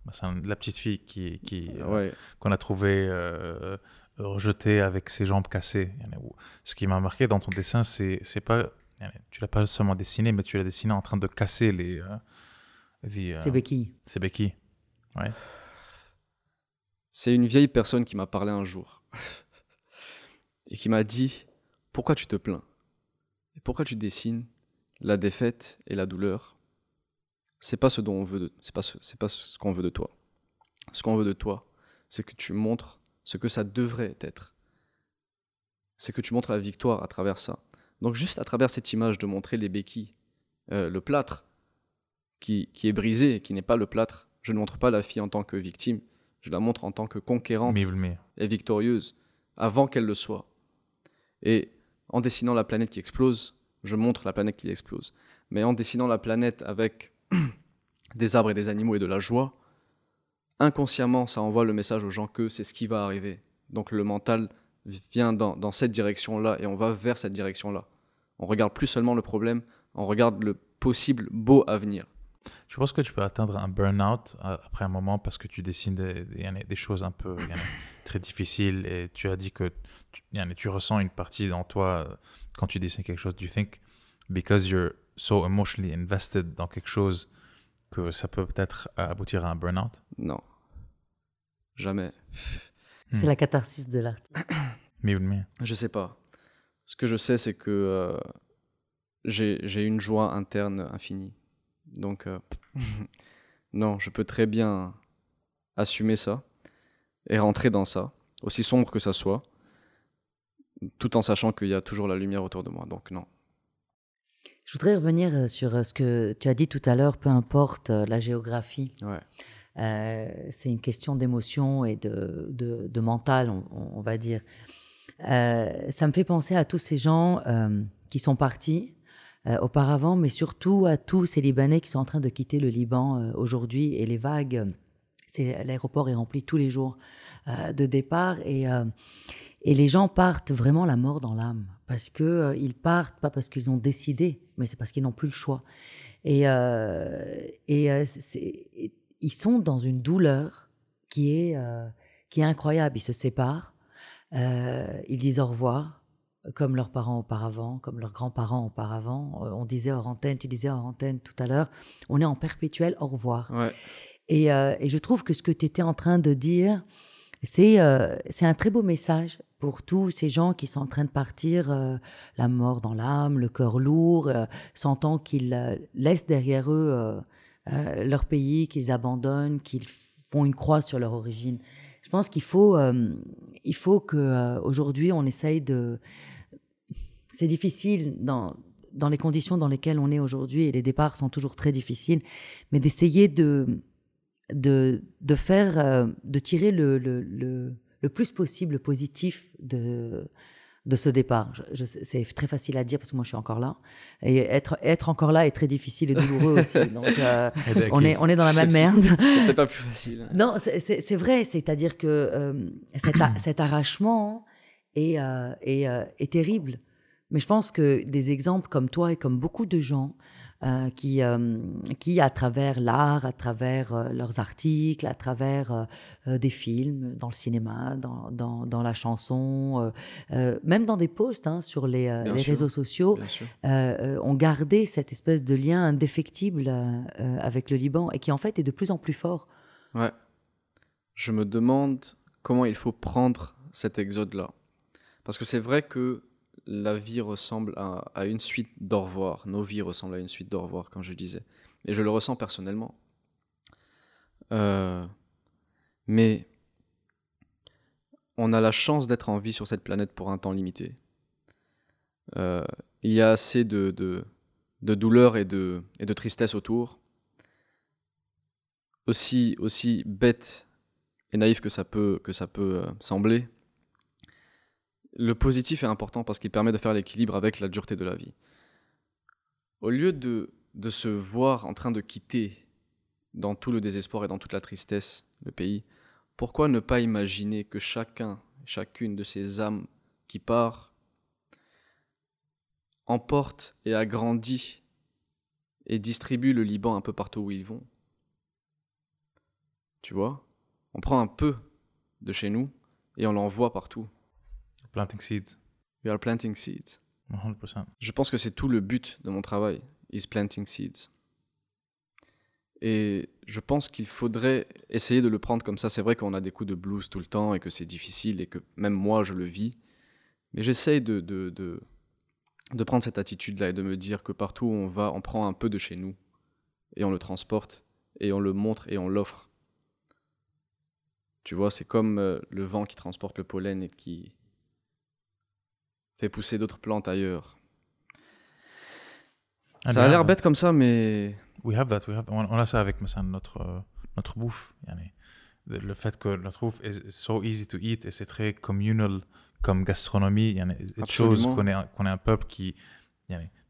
bah, c'est la petite fille qui, qui, euh, Ouais. qu'on a trouvé euh, rejetée avec ses jambes cassées. Ce qui m'a marqué dans ton dessin, c'est c'est pas. Tu l'as pas seulement dessiné, mais tu l'as dessiné en train de casser les. euh, les, euh, C'est béquille. ses béquilles. C'est une vieille personne qui m'a parlé un jour <laughs> et qui m'a dit Pourquoi tu te plains? Pourquoi tu dessines la défaite et la douleur? C'est pas ce dont on veut, de- c'est pas ce, c'est pas ce qu'on veut de toi. Ce qu'on veut de toi, c'est que tu montres ce que ça devrait être. C'est que tu montres la victoire à travers ça. Donc juste à travers cette image de montrer les béquilles, euh, le plâtre qui, qui est brisé, qui n'est pas le plâtre, je ne montre pas la fille en tant que victime, je la montre en tant que conquérante et victorieuse avant qu'elle le soit. Et en dessinant la planète qui explose, je montre la planète qui explose. Mais en dessinant la planète avec <clears throat> des arbres et des animaux et de la joie, inconsciemment, ça envoie le message aux gens que c'est ce qui va arriver. Donc le mental vient dans, cette direction-là et on va vers cette direction-là. On regarde plus seulement le problème, on regarde le possible beau avenir. Je pense que tu peux atteindre un burn-out euh, après un moment parce que tu dessines des, des, des choses un peu très difficiles et tu as dit que tu, tu, ressens une partie dans toi euh, quand tu dessines quelque chose. Do you think because you're so emotionally invested dans quelque chose que ça peut peut-être aboutir à un burn-out? Non. Jamais. C'est la catharsis de l'artiste. Mais mais. Je sais pas. Ce que je sais, c'est que euh, j'ai une joie interne infinie. Donc, euh, <laughs> non, je peux très bien assumer ça et rentrer dans ça, aussi sombre que ça soit, tout en sachant qu'il y a toujours la lumière autour de moi. Donc, non. Je voudrais revenir euh, sur euh, ce que tu as dit tout à l'heure, peu importe la géographie. Ouais. Euh, c'est une question d'émotion et de, de, de mental, on, on, va dire. Euh, ça me fait penser à tous ces gens euh, qui sont partis euh, auparavant, mais surtout à tous ces Libanais qui sont en train de quitter le Liban euh, aujourd'hui et les vagues. L'aéroport est rempli tous les jours euh, de départ et et les gens partent vraiment la mort dans l'âme parce que ils partent pas parce qu'ils ont décidé, mais c'est parce qu'ils n'ont plus le choix. Et et ils sont dans une douleur qui est qui est incroyable. Ils se séparent, ils disent au revoir comme leurs parents auparavant, comme leurs grands-parents auparavant. Euh, on disait hors antenne, tu disais hors antenne tout à l'heure, on est en perpétuel au revoir. Ouais. Et, euh, et, je trouve que ce que tu étais en train de dire, c'est euh, un très beau message pour tous ces gens qui sont en train de partir, euh, la mort dans l'âme, le cœur lourd, euh, sentant qu'ils laissent derrière eux leur pays, qu'ils abandonnent, qu'ils font une croix sur leur origine. Je pense qu'il faut, il faut qu'aujourd'hui on essaye de c'est difficile dans, dans les conditions dans lesquelles on est aujourd'hui, et les départs sont toujours très difficiles, mais d'essayer de, de, de, faire, euh, de tirer le, le, le, le, plus possible positif de, de ce départ. C'est très facile à dire parce que moi je suis encore là. Et être, être encore là est très difficile et douloureux aussi. <laughs> Donc euh, on, est, on est dans la même merde. C'était pas <laughs> plus facile. Non, c'est vrai. C'est-à-dire que euh, cet, cet, arrachement est, euh, est, est terrible. Mais je pense que des exemples comme toi et comme beaucoup de gens euh, qui, euh, qui, à travers l'art, à travers euh, leurs articles, à travers des films, dans le cinéma, dans, dans, dans la chanson, même dans des posts hein, sur les, les réseaux sociaux, ont gardé cette espèce de lien indéfectible avec le Liban et qui en fait est de plus en plus fort. Ouais. Je me demande comment il faut prendre cet exode-là. Parce que c'est vrai que la vie ressemble à, une suite d'au revoir. Nos vies ressemblent à une suite d'au revoir, comme je disais. Et je le ressens personnellement. Euh, mais on a la chance d'être en vie sur cette planète pour un temps limité. Euh, il y a assez de, douleur et de, tristesse autour. Aussi, bête et naïf que ça peut, que ça peut euh, sembler, le positif est important parce qu'il permet de faire l'équilibre avec la dureté de la vie. Au lieu de, de se voir en train de quitter dans tout le désespoir et dans toute la tristesse le pays, pourquoi ne pas imaginer que chacun, chacune de ces âmes qui part emporte et agrandit et distribue le Liban un peu partout où ils vont? Tu vois On prend un peu de chez nous et on l'envoie partout. Planting seeds. We are planting seeds. 100%. Je pense que c'est tout le but de mon travail, is planting seeds. Et je pense qu'il faudrait essayer de le prendre comme ça. C'est vrai qu'on a des coups de blues tout le temps et que c'est difficile et que même moi je le vis. Mais j'essaye de, de, de, de, prendre cette attitude-là et de me dire que partout où on va, on prend un peu de chez nous et on le transporte et on le montre et on l'offre. Tu vois, c'est comme euh, le vent qui transporte le pollen et qui, fait pousser d'autres plantes ailleurs. And ça a l'air bête comme ça, mais. We have that, we have... On, a ça avec notre, euh, notre bouffe. Le fait que notre bouffe est so easy to eat et c'est très communal comme gastronomie. Il chose qu'on est, qu'on est un peuple qui.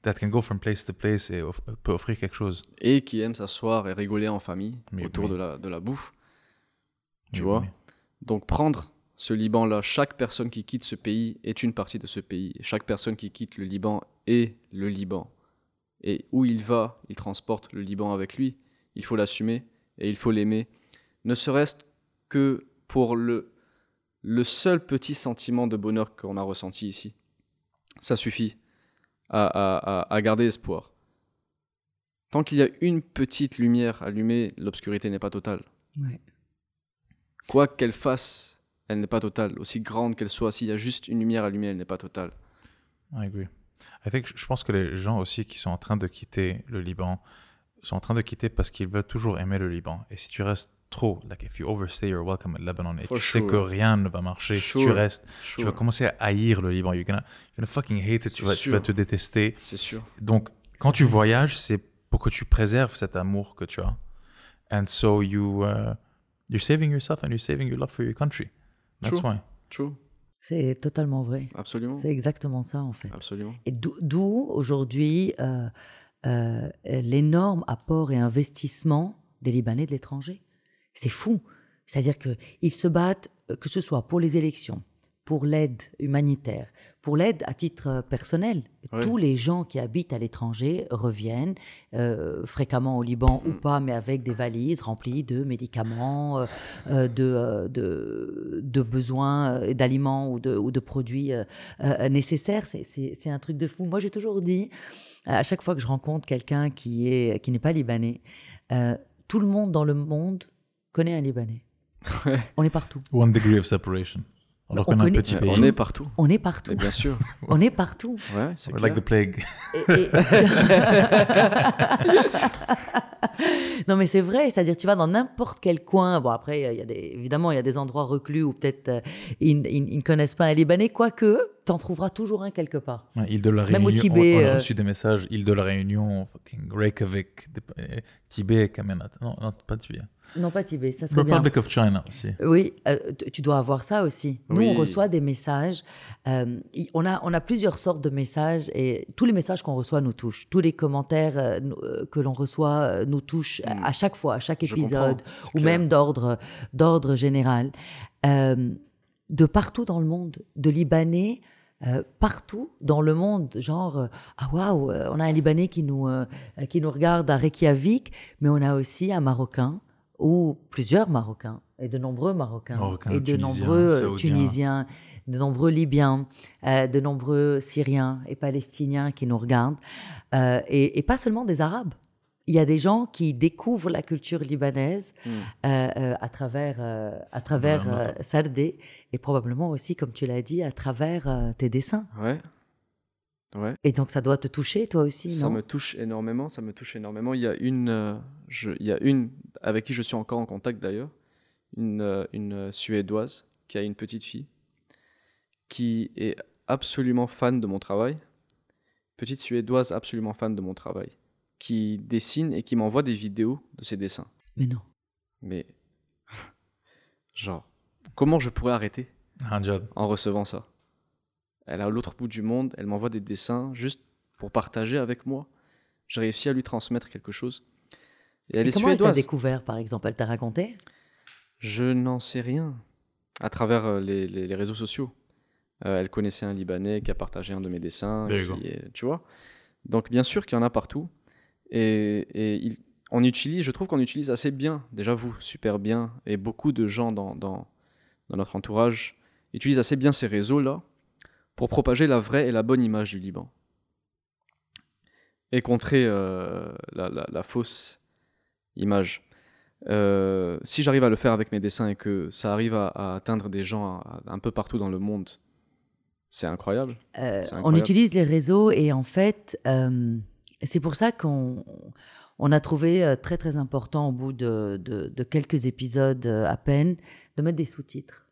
That can go from place to place et off euh, peut offrir quelque chose. Et qui aime s'asseoir et rigoler en famille mais autour oui. de, la, de la bouffe. Tu oui, vois? oui. Donc prendre ce Liban-là, chaque personne qui quitte ce pays est une partie de ce pays. Chaque personne qui quitte le Liban est le Liban. Et où il va, il transporte le Liban avec lui. Il faut l'assumer et il faut l'aimer. Ne serait-ce que pour le, le seul petit sentiment de bonheur qu'on a ressenti ici. Ça suffit à, à- garder espoir. Tant qu'il y a une petite lumière allumée, l'obscurité n'est pas totale. Ouais. Quoi qu'elle fasse, elle n'est pas totale. Aussi grande qu'elle soit, s'il y a juste une lumière allumée, elle n'est pas totale. I agree. I think, je pense que les gens aussi qui sont en train de quitter le Liban sont en train de quitter parce qu'ils veulent toujours aimer le Liban. Et si tu restes trop, like if you overstay your welcome in Lebanon et For tu sais que rien ne va marcher, si tu Sure. restes, tu vas commencer à haïr le Liban. You're gonna, you're gonna fucking hate it. Tu vas, tu vas te détester. C'est sûr. Donc, quand tu voyages, c'est pour que tu préserves cet amour que tu as. And so you, uh, you're saving yourself and you're saving your love for your country. That's True. why. True. C'est totalement vrai. Absolument. C'est exactement ça, en fait. Absolument. Et d'où- d'où aujourd'hui euh, euh, l'énorme apport et investissement des Libanais de l'étranger. C'est fou. C'est-à-dire qu'ils se battent, euh, que ce soit pour les élections, pour l'aide humanitaire, pour l'aide à titre euh, personnel. Tous les gens qui habitent à l'étranger reviennent euh, fréquemment au Liban ou pas, mais avec des valises remplies de médicaments, euh, de, de, de besoins d'aliments ou de, ou de produits euh, nécessaires. C'est- un truc de fou. Moi, j'ai toujours dit, à chaque fois que je rencontre quelqu'un qui est qui n'est pas libanais, euh, tout le monde dans le monde connaît un Libanais. On est partout. One degree of separation. Alors On qu'on un petit pays. on est partout. On est partout. Et bien sûr. <laughs> On est partout. Ouais, c'est like the plague. Et- et- <laughs> non, mais c'est vrai, c'est-à-dire tu vas dans n'importe quel coin. Bon, après, il y a des, évidemment, il y a des endroits reclus où peut-être euh, ils, ils- ils ne connaissent pas un Libanais, quoique, t'en trouveras toujours un quelque part. Ouais, île de la Même Réunion. au Tibet, on, on a euh, reçu des messages. Île de la Réunion, fucking Reykjavik, euh, Tibet, Kamenat. Non, non, pas Tibet. Non, pas Tibet, ça serait bien. Republic of China aussi. Oui, euh, tu- dois avoir ça aussi. Nous, Oui. on reçoit des messages. euh, on, a, on a plusieurs sortes de messages et tous les messages qu'on reçoit nous touchent. Tous les commentaires euh, que l'on reçoit nous touchent à- Mm. à chaque fois, à chaque épisode, ou clair. même d'ordre d'ordre général. Euh, de partout dans le monde, de Libanais. euh, partout dans le monde, genre euh, ah waouh, euh, on a un Libanais qui nous euh, qui nous regarde à Reykjavik, mais on a aussi un Marocain ou plusieurs Marocains et de nombreux Marocains Marocains, et de Tunisiens, nombreux Saoudiens. Tunisiens, de nombreux Libyens, de nombreux Syriens et Palestiniens qui nous regardent et, et pas seulement des Arabes. Il y a des gens qui découvrent la culture libanaise Mm. euh, euh, à travers, euh, à travers Sardé et probablement aussi, comme tu l'as dit, à travers tes dessins. Ouais. Ouais. Et donc ça doit te toucher toi aussi, Ça non? me touche énormément, ça me touche énormément. Il y a une, je- il y a une avec qui je suis encore en contact d'ailleurs, une, une Suédoise qui a une petite fille qui est absolument fan de mon travail. Petite Suédoise absolument fan de mon travail, qui dessine et qui m'envoie des vidéos de ses dessins. Mais non. Mais genre, comment je pourrais arrêter en recevant ça? Elle est à l'autre bout du monde, elle m'envoie des dessins juste pour partager avec moi. J'ai réussi à lui transmettre quelque chose. Et elle Et est comment elle t'a suédoise. découvert, par exemple? Elle t'a raconté? Je n'en sais rien. À travers euh, les, les- les réseaux sociaux. Euh, elle connaissait un Libanais qui a partagé un de mes dessins. Qui tu vois? Donc, bien sûr qu'il y en a partout. Et, et il- on utilise, je trouve qu'on utilise assez bien, déjà vous, super bien, et beaucoup de gens dans, dans, dans notre entourage utilisent assez bien ces réseaux-là pour propager la vraie et la bonne image du Liban. Et contrer euh, la, la- la fausse image. Euh, si j'arrive à le faire avec mes dessins et que ça arrive à, à atteindre des gens à- un peu partout dans le monde, c'est incroyable. Euh, on utilise les réseaux et en fait, euh, c'est pour ça qu'on on a trouvé euh, très très important au bout de, de- de quelques épisodes euh, à peine de mettre des sous-titres.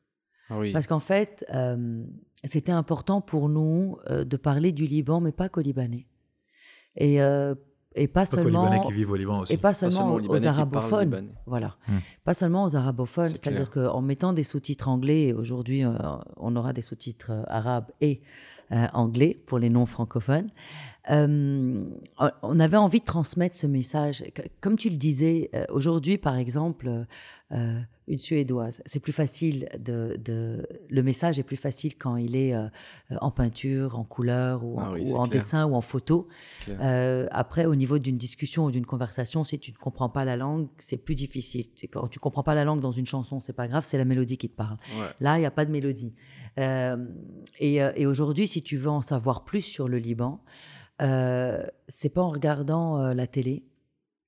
Ah oui. Parce qu'en fait, euh, c'était important pour nous euh, de parler du Liban, mais pas qu'aux Libanais. Et, euh, et pas Pas seulement, Libanais qui vivent au Liban aussi. et pas seulement, seulement aux aux, arabophones. Voilà. Hmm. Pas seulement aux arabophones, C'est c'est-à-dire qu'en mettant des sous-titres anglais, et aujourd'hui on aura des sous-titres arabes et euh, anglais pour les non francophones. Euh, on avait envie de transmettre ce message. Comme tu le disais, euh, aujourd'hui, par exemple, une Suédoise, c'est plus facile de, de- Le message est plus facile quand il est euh, en peinture, en couleur ou, en- Ah oui, ou c'est en clair. dessin ou en photo. Euh, après, au niveau d'une discussion ou d'une conversation, si tu ne comprends pas la langue, c'est plus difficile. Quand tu comprends pas la langue dans une chanson, c'est pas grave, c'est la mélodie qui te parle. Ouais. Là, il n'y a pas de mélodie. Euh, et et aujourd'hui, si tu veux en savoir plus sur le Liban, c'est pas en regardant la télé.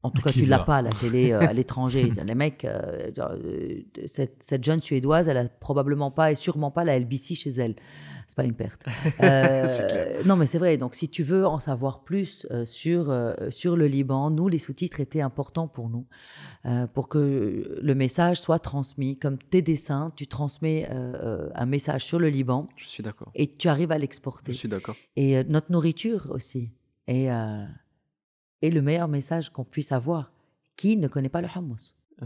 En tout cas, tu l'as l'a pas, la télé euh, à <laughs> l'étranger. Les mecs, euh, euh, cette, cette jeune Suédoise, elle a probablement pas et sûrement pas la LBC chez elle. C'est pas une perte. <laughs> Euh, non, mais c'est vrai. Donc, si tu veux en savoir plus sur, sur le Liban, nous, les sous-titres étaient importants pour nous, pour que le message soit transmis. Comme tes dessins, tu transmets un message sur le Liban Je suis d'accord. et tu arrives à Je l'exporter. suis d'accord. Et notre nourriture aussi euh, est le meilleur message qu'on puisse avoir. Qui ne connaît pas le hummus? <laughs>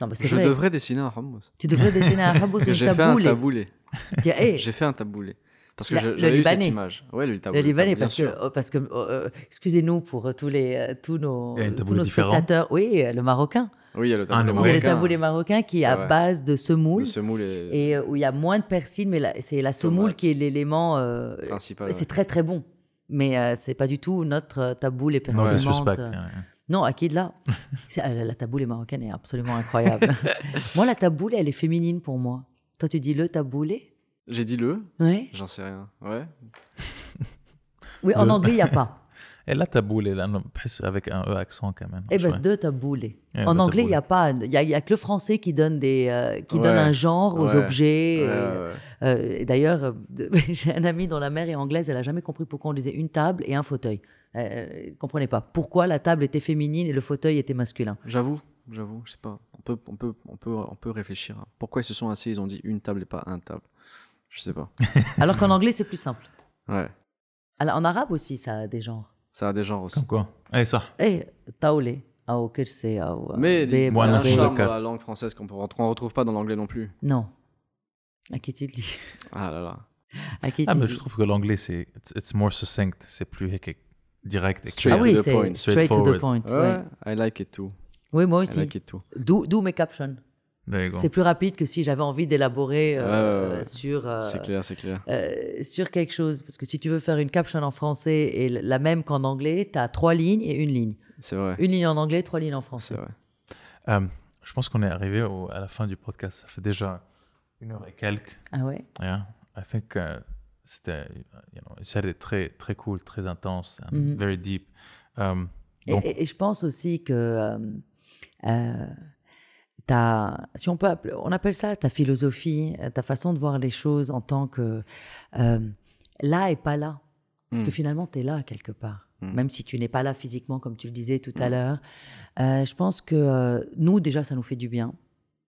Non, Je vrai. devrais dessiner un hummus. Tu devrais dessiner un hummus ou J'ai une fait un taboulé. <laughs> hey, J'ai fait un taboulé. Parce que La- j'avais eu cette image. Ouais, le taboulé. le Libanais, bien parce que, sûr. oh, parce que euh, excusez-nous pour euh, tous, les, euh, tous nos, tous nos spectateurs. Oui, euh, le marocain. Oui, il y a le Ah, taboulé le Il y a le marocain. taboulé marocain qui est à vrai. base de semoule Le semoule est et euh, où il y a moins de persil, mais c'est la semoule Tomate. qui est l'élément. euh, principal. C'est ouais. très très bon. Mais euh, c'est pas du tout notre euh, taboule et Non, ouais. Non, Akid là, <laughs> c'est- la taboule marocaine est absolument incroyable. <laughs> moi, la taboule, elle est féminine pour moi. Toi, tu dis le taboulé J'ai dit le Oui. J'en sais rien. Ouais. Oui, en anglais, il n'y a pas. Et la taboulée, là, avec un E accent quand même. Eh ben, de taboulée. Eh ben, en anglais, il n'y a pas, il y, a que le français qui donne des, euh, qui donne un genre aux objets. Euh, euh, d'ailleurs, <laughs> j'ai un ami dont la mère est anglaise, elle a jamais compris pourquoi on disait une table et un fauteuil. Elle, ne comprenait pas pourquoi la table était féminine et le fauteuil était masculin? J'avoue, j'avoue, je sais pas. On peut, on peut, on peut, on peut réfléchir. Hein. Pourquoi ils se sont assis Ils ont dit une table et pas un table? Je sais pas. <laughs> Alors qu'en anglais, c'est plus simple. Ouais. Alors, en arabe aussi, ça a des genres. Ça a des genres aussi. Comme quoi Eh, ça. Eh, taoulé. Ou kirse, ou. Euh, mais les Moi, un de la langue française qu'on ne retrouve pas dans l'anglais non plus. Non. À qui tu le dis? Ah là là. À qui ah, mais je trouve que l'anglais, c'est it's more succinct, c'est plus direct. Straight ah oui, to the point. Straight, straight to the point. Ouais. I like it too. Oui, moi aussi. I like it too. D'où mes captions? C'est plus rapide que si j'avais envie d'élaborer euh, Ouais, ouais, ouais. sur, euh, C'est clair, c'est clair. euh, sur quelque chose. Parce que si tu veux faire une caption en français et la même qu'en anglais, tu as trois lignes et une ligne. C'est vrai. Une ligne en anglais, trois lignes en C'est français. vrai. Euh, je pense qu'on est arrivé au- à la fin du podcast. Ça fait déjà une heure et quelques. Ah ouais? Yeah. I think uh, c'était, you know, c'était très, très cool, très intense, and Mhm. very deep. Um, Et, donc, et- et je pense aussi que euh, euh, ta, si on peut, on appelle ça ta philosophie, euh, ta façon de voir les choses en tant que euh, là et pas là. Parce que Mm. finalement, tu es là quelque part. Mm. Même si tu n'es pas là physiquement, comme tu le disais tout à Mm. l'heure. Euh, je pense que euh, nous, déjà, ça nous fait du bien.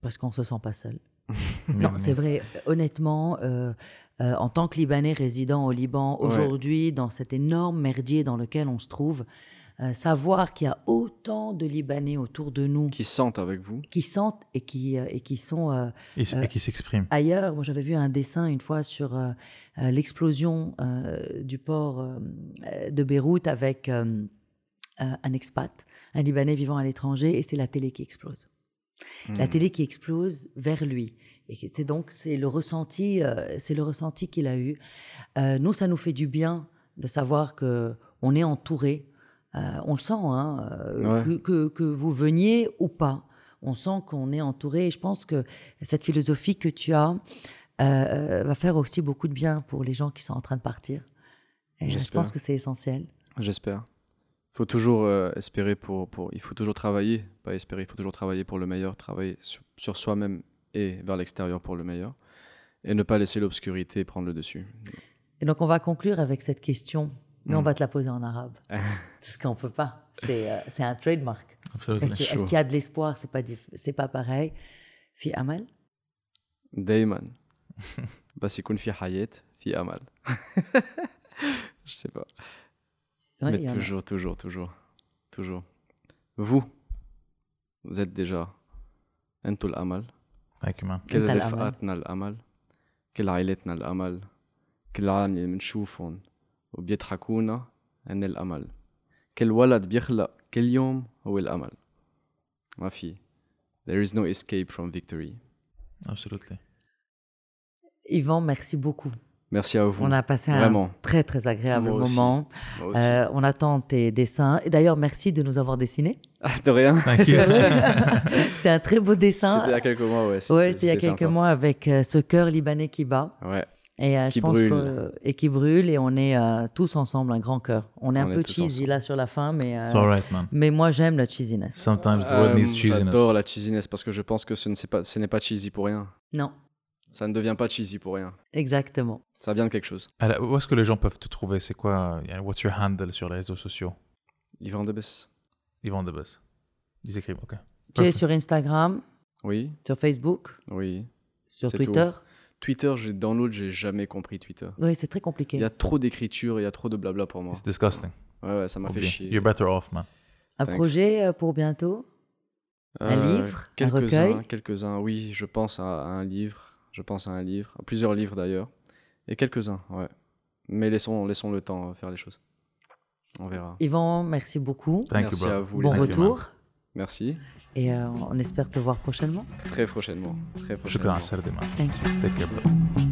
Parce qu'on se sent pas seul. <laughs> Non, c'est vrai. Honnêtement, euh, euh, en tant que Libanais résident au Liban, Ouais. aujourd'hui, dans cet énorme merdier dans lequel on se trouve, euh, savoir qu'il y a autant de Libanais autour de nous Qui sentent avec vous. qui sentent et qui, euh, et qui sont euh, et, et qui s'exprime. ailleurs. Moi, j'avais vu un dessin une fois sur l'explosion euh, du port de Beyrouth avec un expat, un Libanais vivant à l'étranger, et c'est la télé qui explose. La Mm. télé qui explose vers lui. Et était donc, c'est le ressenti, euh, c'est le ressenti qu'il a eu. Euh, nous, ça nous fait du bien de savoir que on est entouré. Euh, on le sent, hein, euh, Ouais. que, que, que vous veniez ou pas. On sent qu'on est entouré. Et je pense que cette philosophie que tu as euh, va faire aussi beaucoup de bien pour les gens qui sont en train de partir. Et je pense que c'est essentiel. J'espère. faut toujours euh, espérer pour, pour. Il faut toujours travailler, pas espérer, il faut toujours travailler pour le meilleur, travailler sur, sur soi-même et vers l'extérieur pour le meilleur. Et ne pas laisser l'obscurité prendre le dessus. Et donc, on va conclure avec cette question, mais on Mm. va te la poser en arabe. <laughs> Parce qu'on peut pas. C'est euh, c'est un trademark. Absolutely. Est-ce que- est-ce chaud. qu'il y a de l'espoir C'est pas, diff- c'est pas pareil. Fi Amal دايما <laughs> بس يكون في حياة في أمل <laughs> Je sais pas. Ouais, Mais il y en a. toujours, toujours, toujours, toujours. Vous, vous êtes déjà أنتوا الأمل Thank you, man. كل أنت الأمل. رفقاتنا الأمل كل عائلتنا الأمل كل العالم اللي بنشوفهم وبيضحكونا هن الأمل كل ولد بيخلق كل يوم هو الأمل ما في There is no escape from victory Absolutely. Yvan, merci beaucoup. Merci à vous On a passé un Vraiment très très agréable Moi aussi. moment. Moi aussi. Euh, on attend tes dessins. Et d'ailleurs, merci de nous avoir dessinés. Ah, de rien <laughs> Thank you. C'est un très beau dessin. C'était il y a quelques mois, ouais. Ouais, c'était il y a quelques sympa. mois avec euh, ce cœur libanais qui bat. Ouais, Et euh, Qui je pense brûle. que- et qui brûle et on est euh, tous ensemble un grand cœur. On est un est peu cheesy ensemble. là sur la fin, mais euh, It's all right, man. mais moi j'aime la cheesiness. Sometimes the Euh, world needs cheesiness. J'adore la cheesiness parce que je pense que ce ne c'est pas- ce n'est pas cheesy pour rien. Non, Ça ne devient pas cheesy pour rien. exactement. Ça vient de quelque chose. Alors, où est-ce que les gens peuvent te trouver? C'est quoi What's your handle sur les réseaux sociaux? Yvan Debes. Yvan Debes. Ils écrivent, ok. Tu es sur Instagram, Oui, sur Facebook, oui. sur C'est Twitter? Twitter, j'ai download, j'ai jamais compris Twitter. Oui, c'est très compliqué. Il y a trop d'écriture, il y a trop de blabla pour moi. It's disgusting. Ouais, ouais, ça m'a fait chier. You're better off, man. Un Thanks. projet euh, pour bientôt? Un Euh, livre? Un Quelques-uns, recueil? quelques-uns, oui, je pense à, à un livre. Je pense à un livre, à plusieurs livres d'ailleurs. Et quelques-uns, ouais. Mais laissons, laissons le temps euh, faire les choses. On verra. Yvan, merci beaucoup. Thank Merci you, à vous. Bon les amis. retour. Merci. Et euh, on espère te voir prochainement. Très prochainement. Très prochainement. Thank you. Take care.